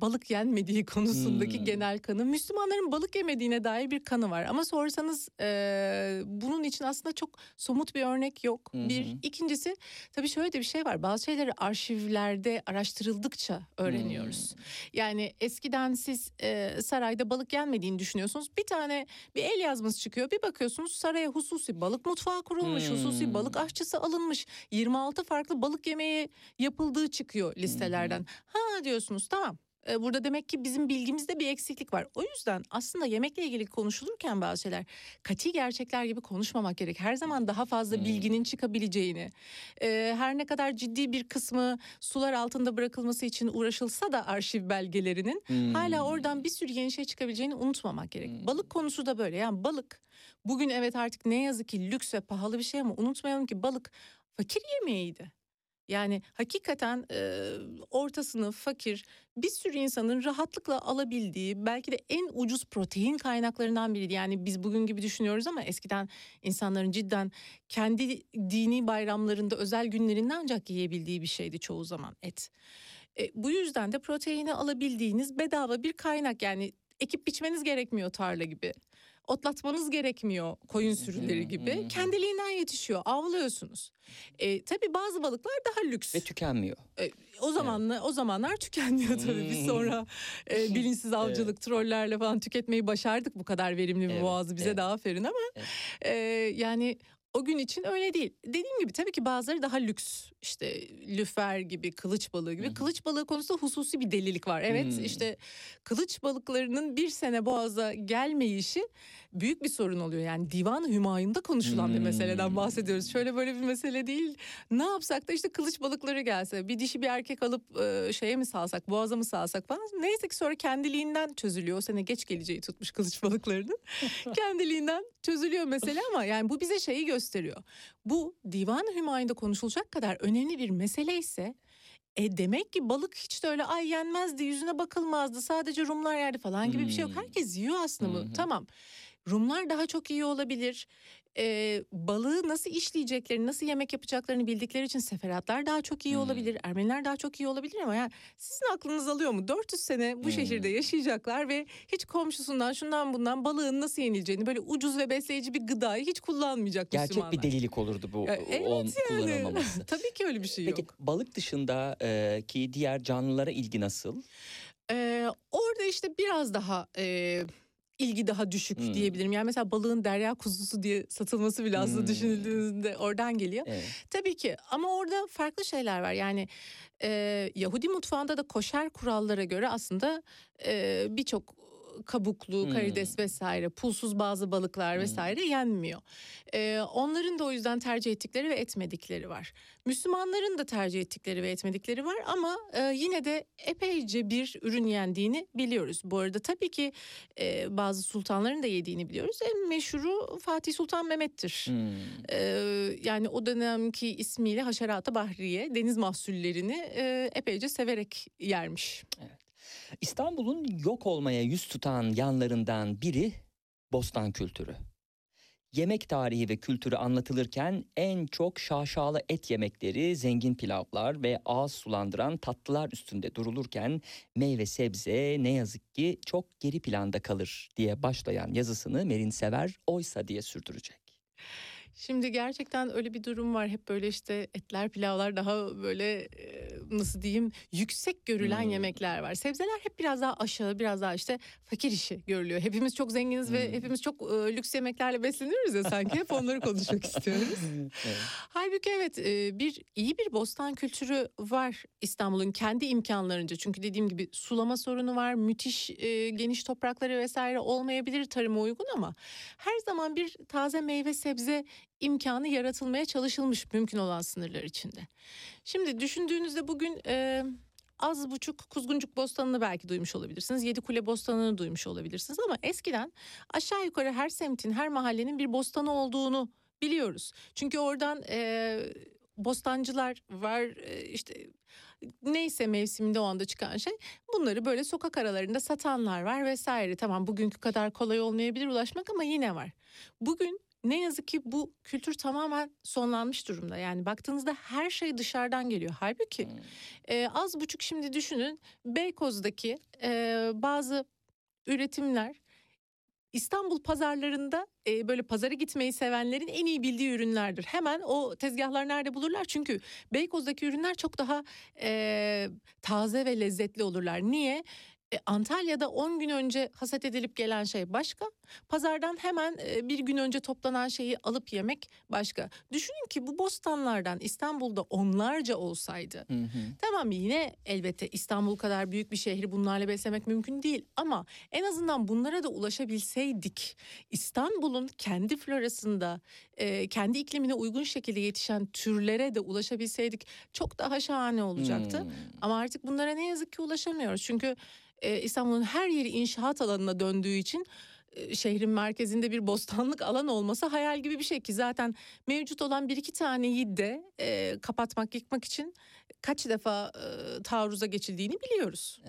balık yenmediği konusundaki Hmm. genel kanı. Müslümanların balık yemediğine dair bir kanı var ama sorsanız e, bunun için aslında çok somut bir örnek yok. Hı Bir ikincisi tabii şöyle de bir şey var bazı şeyleri arşivlerde araştırıldıkça öğreniyoruz. Yani eskiden siz e, sarayda balık yenmediğini düşünüyorsunuz. Bir tane bir el yazması çıkıyor. Bir bakıyorsunuz saraya hususi balık mutfağı kurulmuş. Hmm. Hususi balık aşçısı alınmış. 26 farklı balık yemeği yapıldığı çıkıyor listelerden. Ha diyorsunuz tamam. Burada demek ki bizim bilgimizde bir eksiklik var. O yüzden aslında yemekle ilgili konuşulurken bazı şeyler kati gerçekler gibi konuşmamak gerek. Her zaman daha fazla Hmm. bilginin çıkabileceğini, her ne kadar ciddi bir kısmı sular altında bırakılması için uğraşılsa da arşiv belgelerinin Hmm. hala oradan bir sürü yeni şey çıkabileceğini unutmamak gerek. Hmm. Balık konusu da böyle. Yani balık bugün evet artık ne yazık ki lüks ve pahalı bir şey ama unutmayalım ki balık fakir yemeğiydi. Yani hakikaten e, orta sınıf, fakir bir sürü insanın rahatlıkla alabildiği belki de en ucuz protein kaynaklarından biriydi. Yani biz bugün gibi düşünüyoruz ama eskiden insanların cidden kendi dini bayramlarında özel günlerinde ancak yiyebildiği bir şeydi çoğu zaman et. E, bu yüzden de proteini alabildiğiniz bedava bir kaynak yani ekip biçmeniz gerekmiyor tarla gibi. Otlatmanız gerekmiyor koyun sürüleri gibi. Kendiliğinden yetişiyor. Avlıyorsunuz. E, tabii bazı balıklar daha lüks. Ve tükenmiyor. O zamanla o zamanlar tükeniyor tabii. Biz Hmm. sonra e, bilinçsiz avcılık, trollerle falan tüketmeyi başardık bu kadar verimli bir Evet, boğazı bize evet. de aferin ama Evet. e, yani o gün için öyle değil. Dediğim gibi tabii ki bazıları daha lüks. İşte lüfer gibi, kılıç balığı gibi. Hı hı. Kılıç balığı konusunda hususi bir delilik var. Evet Hmm. işte kılıç balıklarının bir sene boğaza gelmeyişi büyük bir sorun oluyor. Yani divan hümayunda konuşulan bir meseleden Hmm. bahsediyoruz. Şöyle böyle bir mesele değil. Ne yapsak da işte kılıç balıkları gelse bir dişi bir erkek alıp e, şeye mi salsak boğaza mı salsak falan. Neyse ki sonra kendiliğinden çözülüyor. O sene geç geleceği tutmuş kılıç balıklarının. kendiliğinden çözülüyor mesele ama yani bu bize şeyi gösteriyor. Bu divan hümayunda konuşulacak kadar önemli bir mesele ise e demek ki balık hiç de öyle ay yenmezdi yüzüne bakılmazdı sadece Rumlar yerdi falan gibi bir şey yok. Hmm. Herkes yiyor aslında Hı bunu. Tamam Rumlar daha çok iyi olabilir. E, balığı nasıl işleyeceklerini, nasıl yemek yapacaklarını bildikleri için seferatlar daha çok iyi Hmm. olabilir. Ermeniler daha çok iyi olabilir ama yani sizin aklınız alıyor mu? 400 sene bu Hmm. şehirde yaşayacaklar ve hiç komşusundan şundan bundan balığın nasıl yenileceğini böyle ucuz ve besleyici bir gıdayı hiç kullanmayacak Gerçek Müslümanlar. bir delilik olurdu bu Ya, evet on, yani. kullanılmaması. Tabii ki öyle bir şey Peki yok. balık dışında e, ki diğer canlılara ilgi nasıl? Ee, orada işte biraz daha e, ilgi daha düşük Hmm. diyebilirim. Yani mesela balığın derya kuzusu diye satılması bile aslında Hmm. düşünüldüğünde oradan geliyor. Evet. Tabii ki ama orada farklı şeyler var. Yani e, Yahudi mutfağında da koşer kurallara göre aslında e, birçok kabuklu, Hmm. karides vesaire, pulsuz bazı balıklar Hmm. vesaire yenmiyor. E, onların da o yüzden tercih ettikleri ve etmedikleri var. Müslümanların da tercih ettikleri ve etmedikleri var ama e, yine de epeyce bir ürün yendiğini biliyoruz. Bu arada tabii ki e, bazı sultanların da yediğini biliyoruz. En meşhuru Fatih Sultan Mehmet'tir. Hmm. Ee, yani o dönemki ismiyle haşerat-ı bahriye deniz mahsullerini e, epeyce severek yermiş. İstanbul'un yok olmaya yüz tutan yanlarından biri bostan kültürü. Yemek tarihi ve kültürü anlatılırken en çok şaşalı et yemekleri, zengin pilavlar ve ağız sulandıran tatlılar üstünde durulurken meyve sebze ne yazık ki çok geri planda kalır diye başlayan yazısını Merin Sever oysa diye sürdürecek. Şimdi gerçekten öyle bir durum var. Hep böyle işte etler, pilavlar daha böyle e, nasıl diyeyim yüksek görülen Hmm. yemekler var. Sebzeler hep biraz daha aşağı, biraz daha işte fakir işi görülüyor. Hepimiz çok zenginiz ve Hmm. hepimiz çok e, lüks yemeklerle besleniyoruz ya sanki. Hep onları konuşmak istiyoruz. Evet. Halbuki evet e, bir iyi bir bostan kültürü var İstanbul'un kendi imkanlarınca. Çünkü dediğim gibi sulama sorunu var, müthiş e, geniş toprakları vesaire olmayabilir tarıma uygun ama her zaman bir taze meyve sebze imkanı yaratılmaya çalışılmış mümkün olan sınırlar içinde. Şimdi düşündüğünüzde bugün e, az buçuk Kuzguncuk Bostanı'nı belki duymuş olabilirsiniz. Yedikule Bostanı'nı duymuş olabilirsiniz ama eskiden aşağı yukarı her semtin, her mahallenin bir bostanı olduğunu biliyoruz. Çünkü oradan e, bostancılar var e, işte neyse mevsiminde o anda çıkan şey bunları böyle sokak aralarında satanlar var vesaire. Tamam bugünkü kadar kolay olmayabilir ulaşmak ama yine var. Bugün ne yazık ki bu kültür tamamen sonlanmış durumda. Yani baktığınızda her şey dışarıdan geliyor. Halbuki Hmm. e, az buçuk şimdi düşünün Beykoz'daki e, bazı üretimler İstanbul pazarlarında e, böyle pazara gitmeyi sevenlerin en iyi bildiği ürünlerdir. Hemen o tezgahlar nerede bulurlar? Çünkü Beykoz'daki ürünler çok daha e, taze ve lezzetli olurlar. Niye? E, Antalya'da 10 gün önce hasat edilip gelen şey başka. Pazardan hemen e, bir gün önce toplanan şeyi alıp yemek başka. Düşünün ki bu bostanlardan İstanbul'da onlarca olsaydı Hı hı. Tamam yine elbette İstanbul kadar büyük bir şehri bunlarla beslemek mümkün değil ama en azından bunlara da ulaşabilseydik İstanbul'un kendi florasında e, kendi iklimine uygun şekilde yetişen türlere de ulaşabilseydik çok daha şahane olacaktı. Hmm. Ama artık bunlara ne yazık ki ulaşamıyoruz çünkü e, İstanbul'un her yeri inşaat alanına döndüğü için e, şehrin merkezinde bir bostanlık alan olması hayal gibi bir şey ki zaten mevcut olan bir iki taneyi de e, kapatmak yıkmak için kaç defa e, taarruza geçildiğini biliyoruz.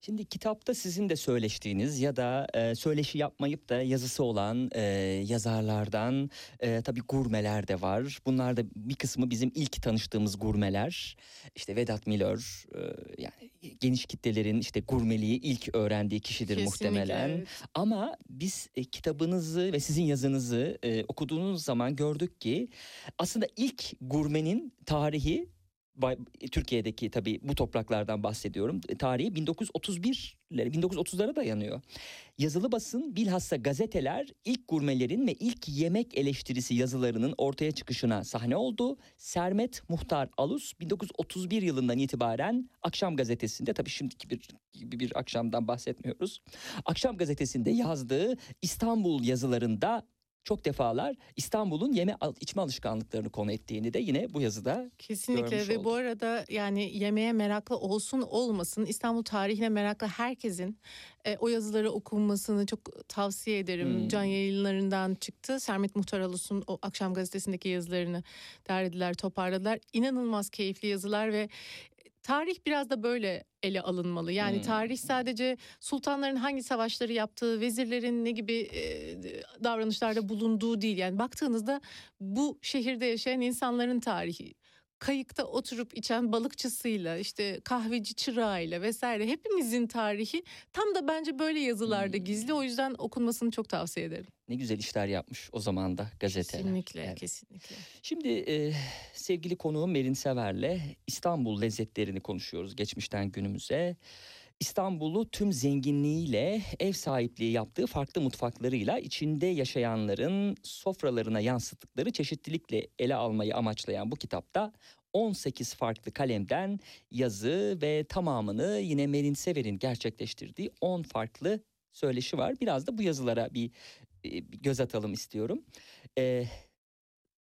Şimdi kitapta sizin de söyleştiğiniz ya da e, söyleşi yapmayıp da yazısı olan e, yazarlardan e, tabii gurmeler de var. Bunlar da bir kısmı bizim ilk tanıştığımız gurmeler. İşte Vedat Milor e, yani geniş kitlelerin işte gurmeliği ilk öğrendiği kişidir Kesinlikle, muhtemelen. evet. Ama biz e, kitabınızı ve sizin yazınızı e, okuduğunuz zaman gördük ki aslında ilk gurmenin tarihi Türkiye'deki tabii bu topraklardan bahsediyorum. Tarihi 1931'lere 1930'lara dayanıyor. Yazılı basın bilhassa gazeteler ilk gurmelerin ve ilk yemek eleştirisi yazılarının ortaya çıkışına sahne oldu. Sermet Muhtar Alus 1931 yılından itibaren Akşam Gazetesi'nde tabii şimdiki bir gibi bir akşamdan bahsetmiyoruz. Akşam Gazetesi'nde yazdığı İstanbul yazılarında çok defalar İstanbul'un yeme içme alışkanlıklarını konu ettiğini de yine bu yazıda Kesinlikle görmüş ve bu olduk. arada yani yemeğe meraklı olsun olmasın İstanbul tarihine meraklı herkesin e, o yazıları okunmasını çok tavsiye ederim. Hmm. Can yayınlarından çıktı. Sermet Muhtar Alus'un o akşam gazetesindeki yazılarını derlediler, toparladılar. İnanılmaz keyifli yazılar ve tarih biraz da böyle ele alınmalı. Yani Hmm. tarih sadece sultanların hangi savaşları yaptığı, vezirlerin ne gibi e, davranışlarda bulunduğu değil. Yani baktığınızda bu şehirde yaşayan insanların tarihi kayıkta oturup içen balıkçısıyla işte kahveci çırağıyla vesaire hepimizin tarihi tam da bence böyle yazılarda Hmm. gizli. O yüzden okunmasını çok tavsiye ederim. Ne güzel işler yapmış o zaman da gazeteler. Kesinlikle, Evet. kesinlikle. Şimdi e, sevgili konuğum Merin Sever'le İstanbul lezzetlerini konuşuyoruz geçmişten günümüze. İstanbul'u tüm zenginliğiyle, ev sahipliği yaptığı farklı mutfaklarıyla içinde yaşayanların sofralarına yansıttıkları çeşitlilikle ele almayı amaçlayan bu kitapta 18 farklı kalemden yazı ve tamamını yine Merin Sever'in gerçekleştirdiği 10 farklı söyleşi var. Biraz da bu yazılara bir, e, bir göz atalım istiyorum. Ee,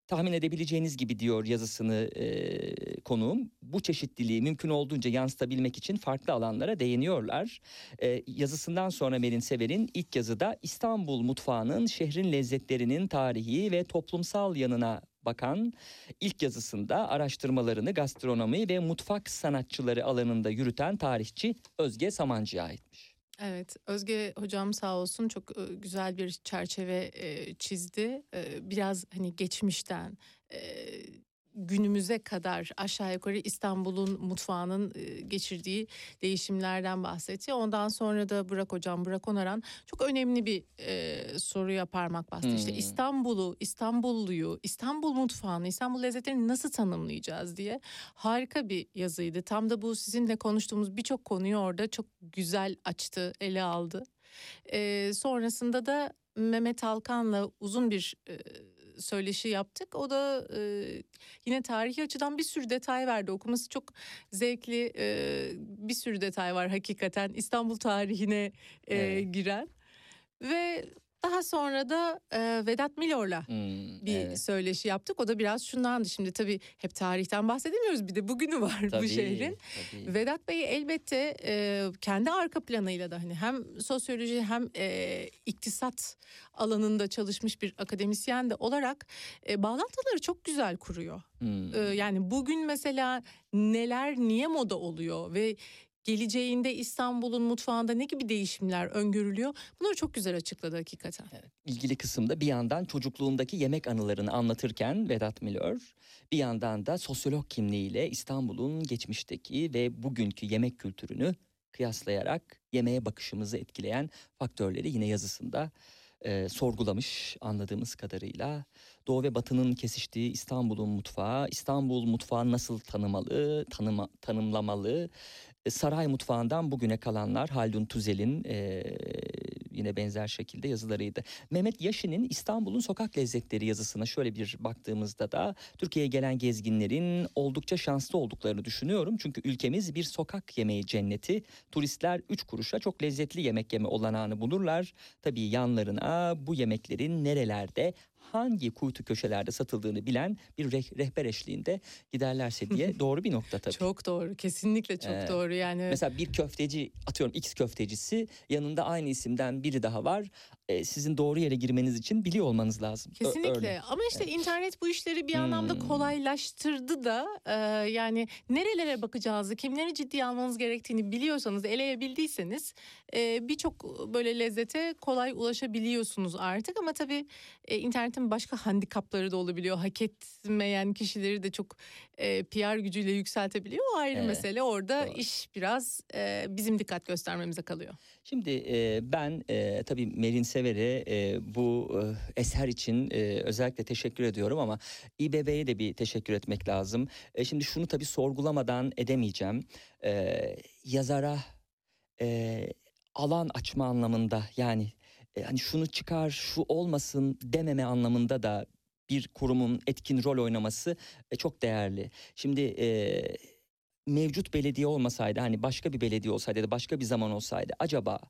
tahmin edebileceğiniz gibi diyor yazısını e, konuğum. Bu çeşitliliği mümkün olduğunca yansıtabilmek için farklı alanlara değiniyorlar. E, yazısından sonra Merin Sever'in ilk yazıda İstanbul mutfağının şehrin lezzetlerinin tarihi ve toplumsal yanına bakan ilk yazısında araştırmalarını gastronomi ve mutfak sanatçıları alanında yürüten tarihçi Özge Samancı'ya aitmiş. Evet, Özge hocam sağ olsun çok güzel bir çerçeve çizdi. Biraz hani geçmişten günümüze kadar aşağı yukarı İstanbul'un mutfağının e, geçirdiği değişimlerden bahsetti. Ondan sonra da Burak hocam, Burak Onaran çok önemli bir e, soruya parmak bastı. İşte Hmm. İstanbul'u, İstanbulluyu, İstanbul mutfağını, İstanbul lezzetlerini nasıl tanımlayacağız diye harika bir yazıydı. Tam da bu sizinle konuştuğumuz birçok konuyu orada çok güzel açtı, ele aldı. Ee, sonrasında da Mehmet Alkan'la uzun bir e, söyleşi yaptık. O da e, yine tarihi açıdan bir sürü detay verdi. Okuması çok zevkli e, bir sürü detay var hakikaten İstanbul tarihine e, Evet. giren. Ve daha sonra da e, Vedat Milor'la Hmm, bir evet. söyleşi yaptık. O da biraz şundandı. Şimdi tabii hep tarihten bahsedemiyoruz. Bir de bugünü var bu Tabii, şehrin. tabii. Vedat Bey elbette e, kendi arka planıyla da hani hem sosyoloji hem e, iktisat alanında çalışmış bir akademisyen de olarak e, bağlantıları çok güzel kuruyor. Hmm. E, yani bugün mesela neler niye moda oluyor ve geleceğinde İstanbul'un mutfağında ne gibi değişimler öngörülüyor? Bunları çok güzel açıkladı hakikaten. ilgili kısımda bir yandan çocukluğundaki yemek anılarını anlatırken Vedat Milor bir yandan da sosyolog kimliğiyle İstanbul'un geçmişteki ve bugünkü yemek kültürünü kıyaslayarak yemeğe bakışımızı etkileyen faktörleri yine yazısında e, sorgulamış anladığımız kadarıyla. Doğu ve Batı'nın kesiştiği İstanbul'un mutfağı, İstanbul mutfağı nasıl tanımalı, tanıma, tanımlamalı, saray mutfağından bugüne kalanlar Haldun Tuzel'in e, yine benzer şekilde yazılarıydı. Mehmet Yaşin'in İstanbul'un sokak lezzetleri yazısına şöyle bir baktığımızda da Türkiye'ye gelen gezginlerin oldukça şanslı olduklarını düşünüyorum. Çünkü ülkemiz bir sokak yemeği cenneti. Turistler 3 kuruşa çok lezzetli yemek yeme olanağını bulurlar. Tabii yanlarına bu yemeklerin nerelerde hangi kuytu köşelerde satıldığını bilen bir reh- rehber eşliğinde giderlerse diye doğru bir nokta tabii. Çok doğru. Kesinlikle çok Evet. doğru. Yani Mesela bir köfteci atıyorum X köftecisi yanında aynı isimden biri daha var. E, sizin doğru yere girmeniz için biliyor olmanız lazım. Kesinlikle öyle. ama işte internet bu işleri bir anlamda Hmm. kolaylaştırdı da e, yani nerelere bakacağınızı kimleri ciddiye almanız gerektiğini biliyorsanız eleyebildiyseniz e, birçok böyle lezzete kolay ulaşabiliyorsunuz artık ama tabii e, internetin başka handikapları da olabiliyor hak etmeyen kişileri de çok e, PR gücüyle yükseltebiliyor o ayrı Evet, mesele orada doğru. iş biraz e, bizim dikkat göstermemize kalıyor. Şimdi e, ben e, tabii Merin Sever'e e, bu e, eser için e, özellikle teşekkür ediyorum ama İBB'ye de bir teşekkür etmek lazım. E, şimdi şunu tabii sorgulamadan edemeyeceğim. E, yazara e, alan açma anlamında yani e, hani şunu çıkar şu olmasın dememe anlamında da bir kurumun etkin rol oynaması e, çok değerli. Şimdi e, mevcut belediye olmasaydı hani başka bir belediye olsaydı ya da başka bir zaman olsaydı acaba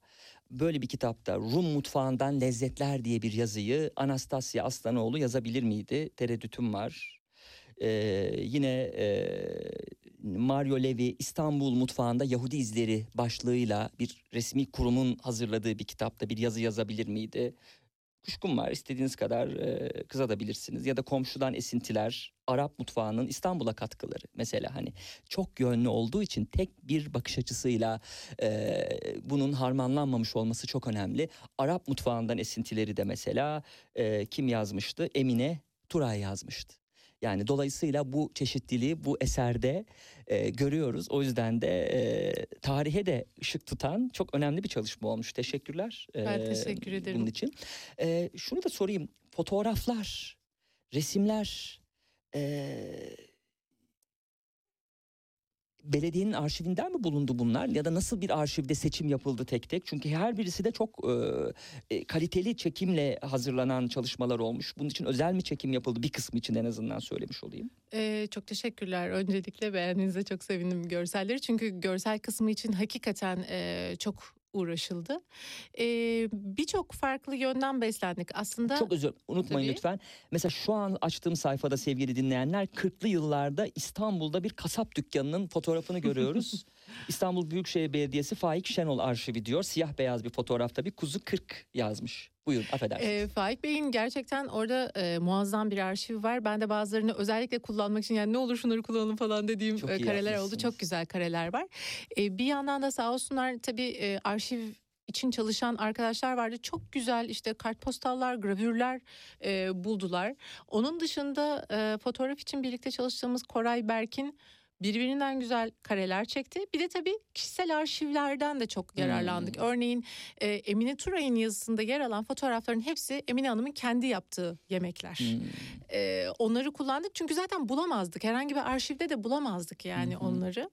böyle bir kitapta Rum mutfağından lezzetler diye bir yazıyı Anastasya Aslanoğlu yazabilir miydi? Tereddütüm var. Ee, yine e, Mario Levi İstanbul mutfağında Yahudi izleri başlığıyla bir resmi kurumun hazırladığı bir kitapta bir yazı yazabilir miydi? Kuşkum var istediğiniz kadar e, kızabilirsiniz ya da komşudan esintiler Arap mutfağının İstanbul'a katkıları mesela hani çok yönlü olduğu için tek bir bakış açısıyla e, bunun harmanlanmamış olması çok önemli. Arap mutfağından esintileri de mesela e, kim yazmıştı? Emine Turay yazmıştı. Yani dolayısıyla bu çeşitliliği bu eserde e, görüyoruz. O yüzden de e, tarihe de ışık tutan çok önemli bir çalışma olmuş. Teşekkürler. e, Ben teşekkür ederim. Bunun için. E, şunu da sorayım. Fotoğraflar, resimler, e, belediyenin arşivinden mi bulundu bunlar ya da nasıl bir arşivde seçim yapıldı tek tek? Çünkü her birisi de çok e, e, kaliteli çekimle hazırlanan çalışmalar olmuş. Bunun için özel mi çekim yapıldı? Bir kısmı için en azından söylemiş olayım. Ee, çok teşekkürler. Öncelikle beğendiğinize çok sevindim görselleri. Çünkü görsel kısmı için hakikaten e, çok uğraşıldı. Ee, Birçok farklı yönden beslendik. Aslında Çok özür unutmayın Tabii. lütfen. Mesela şu an açtığım sayfada sevgili dinleyenler 40'lı yıllarda İstanbul'da bir kasap dükkanının fotoğrafını görüyoruz. İstanbul Büyükşehir Belediyesi Faik Şenol arşivi diyor. Siyah beyaz bir fotoğrafta bir kuzu 40 yazmış. Buyurun affedersiniz. E, Faik Bey'in gerçekten orada e, muazzam bir arşivi var. Ben de bazılarını özellikle kullanmak için yani ne olur şunları kullanalım falan dediğim e, kareler oldu. Çok güzel kareler var. E, bir yandan da sağ olsunlar tabii e, arşiv için çalışan arkadaşlar vardı. Çok güzel işte kartpostallar, gravürler e, buldular. Onun dışında e, fotoğraf için birlikte çalıştığımız Koray Berk'in birbirinden güzel kareler çekti. Bir de tabii kişisel arşivlerden de çok yararlandık. Örneğin e, Emine Turay'ın yazısında yer alan fotoğrafların hepsi Emine Hanım'ın kendi yaptığı yemekler. Hmm. E, onları kullandık çünkü zaten bulamazdık. Herhangi bir arşivde de bulamazdık yani hı. onları.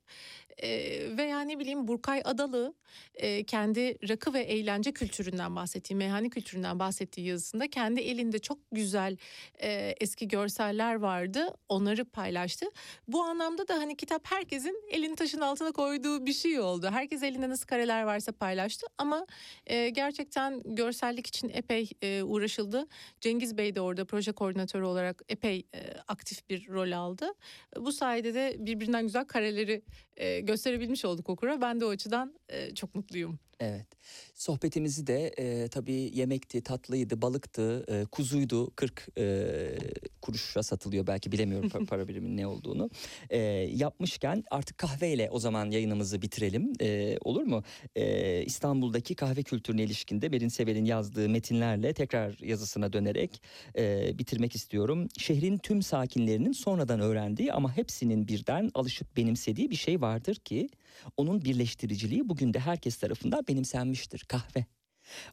E, veya ne bileyim Burkay Adalı e, kendi rakı ve eğlence kültüründen bahsettiği, meyhane kültüründen bahsettiği yazısında kendi elinde çok güzel e, eski görseller vardı. Onları paylaştı. Bu anlamda da hani kitap herkesin elini taşın altına koyduğu bir şey oldu. Herkes elinde nasıl kareler varsa paylaştı ama e, gerçekten görsellik için epey e, uğraşıldı. Cengiz Bey de orada proje koordinatörü olarak epey e, aktif bir rol aldı. Bu sayede de birbirinden güzel kareleri e, gösterebilmiş olduk okura. Ben de o açıdan e, çok mutluyum. Evet. Sohbetimizi de e, tabii yemekti, tatlıydı, balıktı, e, kuzuydu. 40 e, kuruşa satılıyor belki bilemiyorum pa- para birimin ne olduğunu. E, yapmışken artık kahveyle o zaman yayınımızı bitirelim. E, olur mu? E, İstanbul'daki kahve kültürüne ilişkinde Berin Sever'in yazdığı metinlerle tekrar yazısına dönerek e, bitirmek istiyorum. Şehrin tüm sakinlerinin sonradan öğrendiği ama hepsinin birden alışıp benimsediği bir şey vardır ki onun birleştiriciliği bugün de herkes tarafından benimsenmiştir kahve.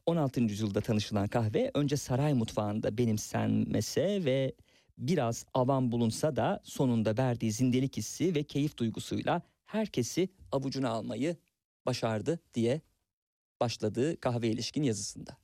16. yüzyılda tanışılan kahve önce saray mutfağında benimsenmese ve biraz avam bulunsa da sonunda verdiği zindelik hissi ve keyif duygusuyla herkesi avucuna almayı başardı diye başladığı kahve ilişkin yazısında.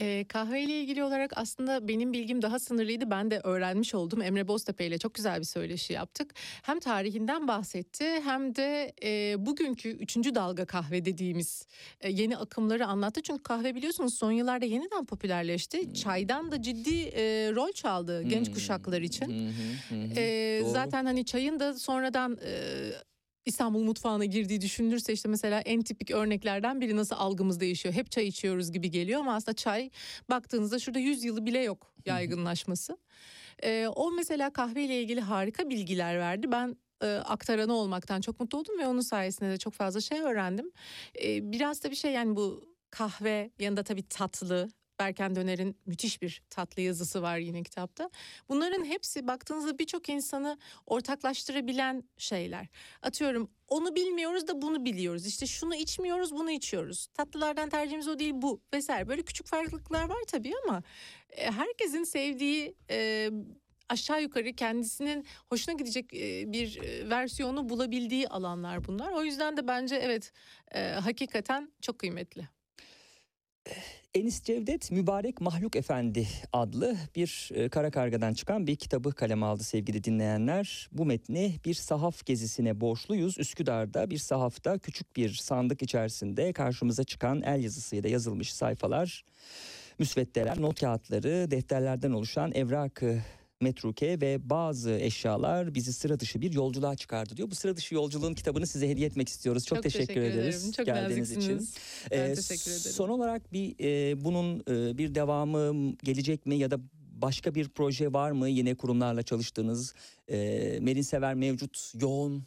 E, kahve ile ilgili olarak aslında benim bilgim daha sınırlıydı. Ben de öğrenmiş oldum. Emre Boztepe ile çok güzel bir söyleşi yaptık. Hem tarihinden bahsetti hem de e, bugünkü üçüncü dalga kahve dediğimiz e, yeni akımları anlattı. Çünkü kahve biliyorsunuz son yıllarda yeniden popülerleşti. Çaydan da ciddi e, rol çaldı genç Hmm. kuşaklar için. Hı. Ee, Doğru. zaten hani çayın da sonradan e, İstanbul mutfağına girdiği düşünülürse işte mesela en tipik örneklerden biri nasıl algımız değişiyor. Hep çay içiyoruz gibi geliyor ama aslında çay baktığınızda şurada 100 yılı bile yok yaygınlaşması. Ee, o mesela kahve ile ilgili harika bilgiler verdi. Ben e, aktaranı olmaktan çok mutlu oldum ve onun sayesinde de çok fazla şey öğrendim. Ee, biraz da bir şey yani bu kahve yanında tabii tatlı. Berken Döner'in müthiş bir tatlı yazısı var yine kitapta. Bunların hepsi baktığınızda birçok insanı ortaklaştırabilen şeyler. Atıyorum onu bilmiyoruz da bunu biliyoruz. İşte şunu içmiyoruz bunu içiyoruz. Tatlılardan tercihimiz o değil bu vesaire. Böyle küçük farklılıklar var tabii ama e, herkesin sevdiği e, aşağı yukarı kendisinin hoşuna gidecek e, bir versiyonu bulabildiği alanlar bunlar. O yüzden de bence evet hakikaten çok kıymetli. Enis Cevdet Mübarek Mahluk Efendi adlı bir e, kara kargadan çıkan bir kitabı kaleme aldı sevgili dinleyenler. Bu metni bir sahaf gezisine borçluyuz. Üsküdar'da bir sahafta küçük bir sandık içerisinde karşımıza çıkan el yazısıyla yazılmış sayfalar, müsveddeler, not kağıtları, defterlerden oluşan evrakı metruke ve bazı eşyalar bizi sıra dışı bir yolculuğa çıkardı diyor. Bu sıra dışı yolculuğun kitabını size hediye etmek istiyoruz. Çok, Çok teşekkür, teşekkür ederiz ederim. Çok geldiğiniz için. Ben Ee, teşekkür ederim. Son olarak bir e, bunun e, bir devamı gelecek mi ya da başka bir proje var mı yine kurumlarla çalıştığınız? E, Merin Sever mevcut yoğun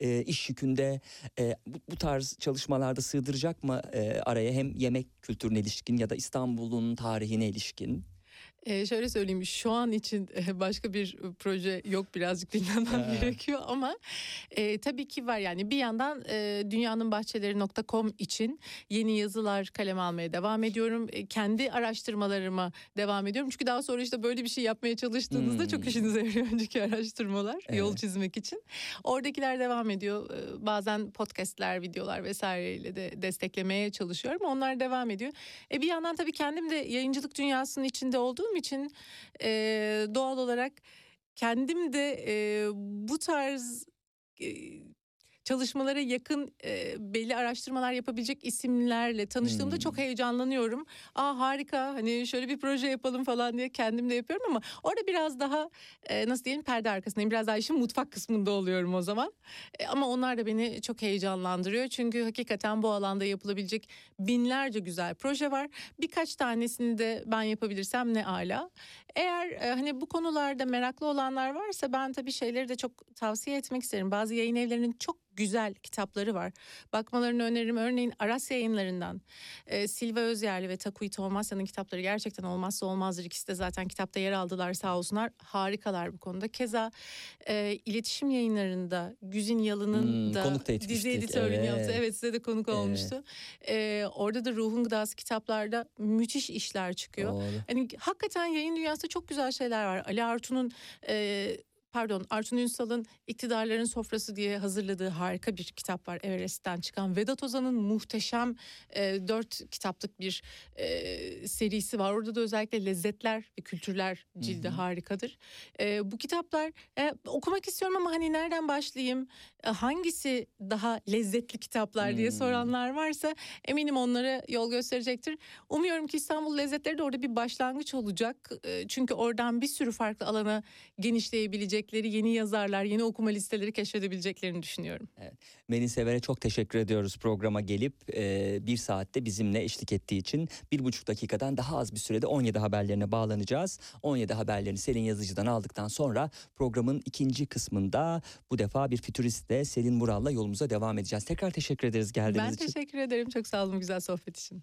e, iş yükünde e, bu, bu tarz çalışmalarda sığdıracak mı e, araya hem yemek kültürüne ilişkin ya da İstanbul'un tarihine ilişkin? Ee, şöyle söyleyeyim şu an için e, başka bir proje yok birazcık dinlenmem gerekiyor ama e, tabii ki var yani bir yandan e, dünyanınbahçeleri.com için yeni yazılar kaleme almaya devam ediyorum. E, kendi araştırmalarıma devam ediyorum. Çünkü daha sonra işte böyle bir şey yapmaya çalıştığınızda Hmm. çok işinize yarıyor önceki araştırmalar yol Evet. çizmek için. Oradakiler devam ediyor. E, bazen podcastler, videolar vesaireyle de desteklemeye çalışıyorum. Onlar devam ediyor. E bir yandan tabii kendim de yayıncılık dünyasının içinde olduğum için e, doğal olarak kendim de e, bu tarz çalışmalara yakın e, belli araştırmalar yapabilecek isimlerle tanıştığımda Hmm. çok heyecanlanıyorum. Aa harika hani şöyle bir proje yapalım falan diye kendim de yapıyorum ama orada biraz daha e, nasıl diyelim perde arkasındayım. Biraz daha işin mutfak kısmında oluyorum o zaman. E, ama onlar da beni çok heyecanlandırıyor. Çünkü hakikaten bu alanda yapılabilecek binlerce güzel proje var. Birkaç tanesini de ben yapabilirsem ne ala. Eğer e, hani bu konularda meraklı olanlar varsa ben tabii şeyleri de çok tavsiye etmek isterim. Bazı yayın evlerinin çok güzel kitapları var. Bakmalarını öneririm. Örneğin Aras yayınlarından e, Silva Özyerli ve Takuyi Tomasya'nın kitapları gerçekten olmazsa olmazdır. İkisi de zaten kitapta yer aldılar sağ olsunlar. Harikalar bu konuda. Keza e, iletişim yayınlarında Güzin Yalın'ın Hmm, da dizi editörlüğünü evet. yaptı. Evet size de konuk Evet. olmuştu. E, orada da Ruhun Gıdası kitaplarda müthiş işler çıkıyor. Doğru. Hani hakikaten yayın dünyasında çok güzel şeyler var. Ali Artun'un e, pardon Artun Ünsal'ın iktidarların sofrası diye hazırladığı harika bir kitap var Everest'ten çıkan. Vedat Ozan'ın muhteşem e, dört kitaplık bir e, serisi var. Orada da özellikle lezzetler ve kültürler cildi Hı hı. harikadır. E, bu kitaplar e, okumak istiyorum ama hani nereden başlayayım? E, hangisi daha lezzetli kitaplar diye Hmm. soranlar varsa eminim onlara yol gösterecektir. Umuyorum ki İstanbul Lezzetleri de orada bir başlangıç olacak. E, Çünkü oradan bir sürü farklı alana genişleyebilecekleri yeni yazarlar, yeni okuma listeleri keşfedebileceklerini düşünüyorum. Merin Sever'e çok teşekkür ediyoruz programa gelip e, bir saatte bizimle eşlik ettiği için. Bir buçuk dakikadan daha az bir sürede 17 haberlerine bağlanacağız. 17 haberlerini Selin Yazıcı'dan aldıktan sonra programın ikinci kısmında bu defa bir fütüristle Selin Vural'la yolumuza devam edeceğiz. Tekrar teşekkür ederiz geldiğiniz ben için. teşekkür ederim. Çok sağ olun güzel sohbet için.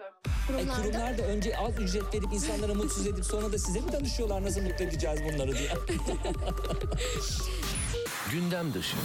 E, Kurumlarda kurumlar da önce az ücret verip insanlara mutsuz edip sonra da size mi danışıyorlar nasıl mutlu edeceğiz bunları diye. Gündem dışı.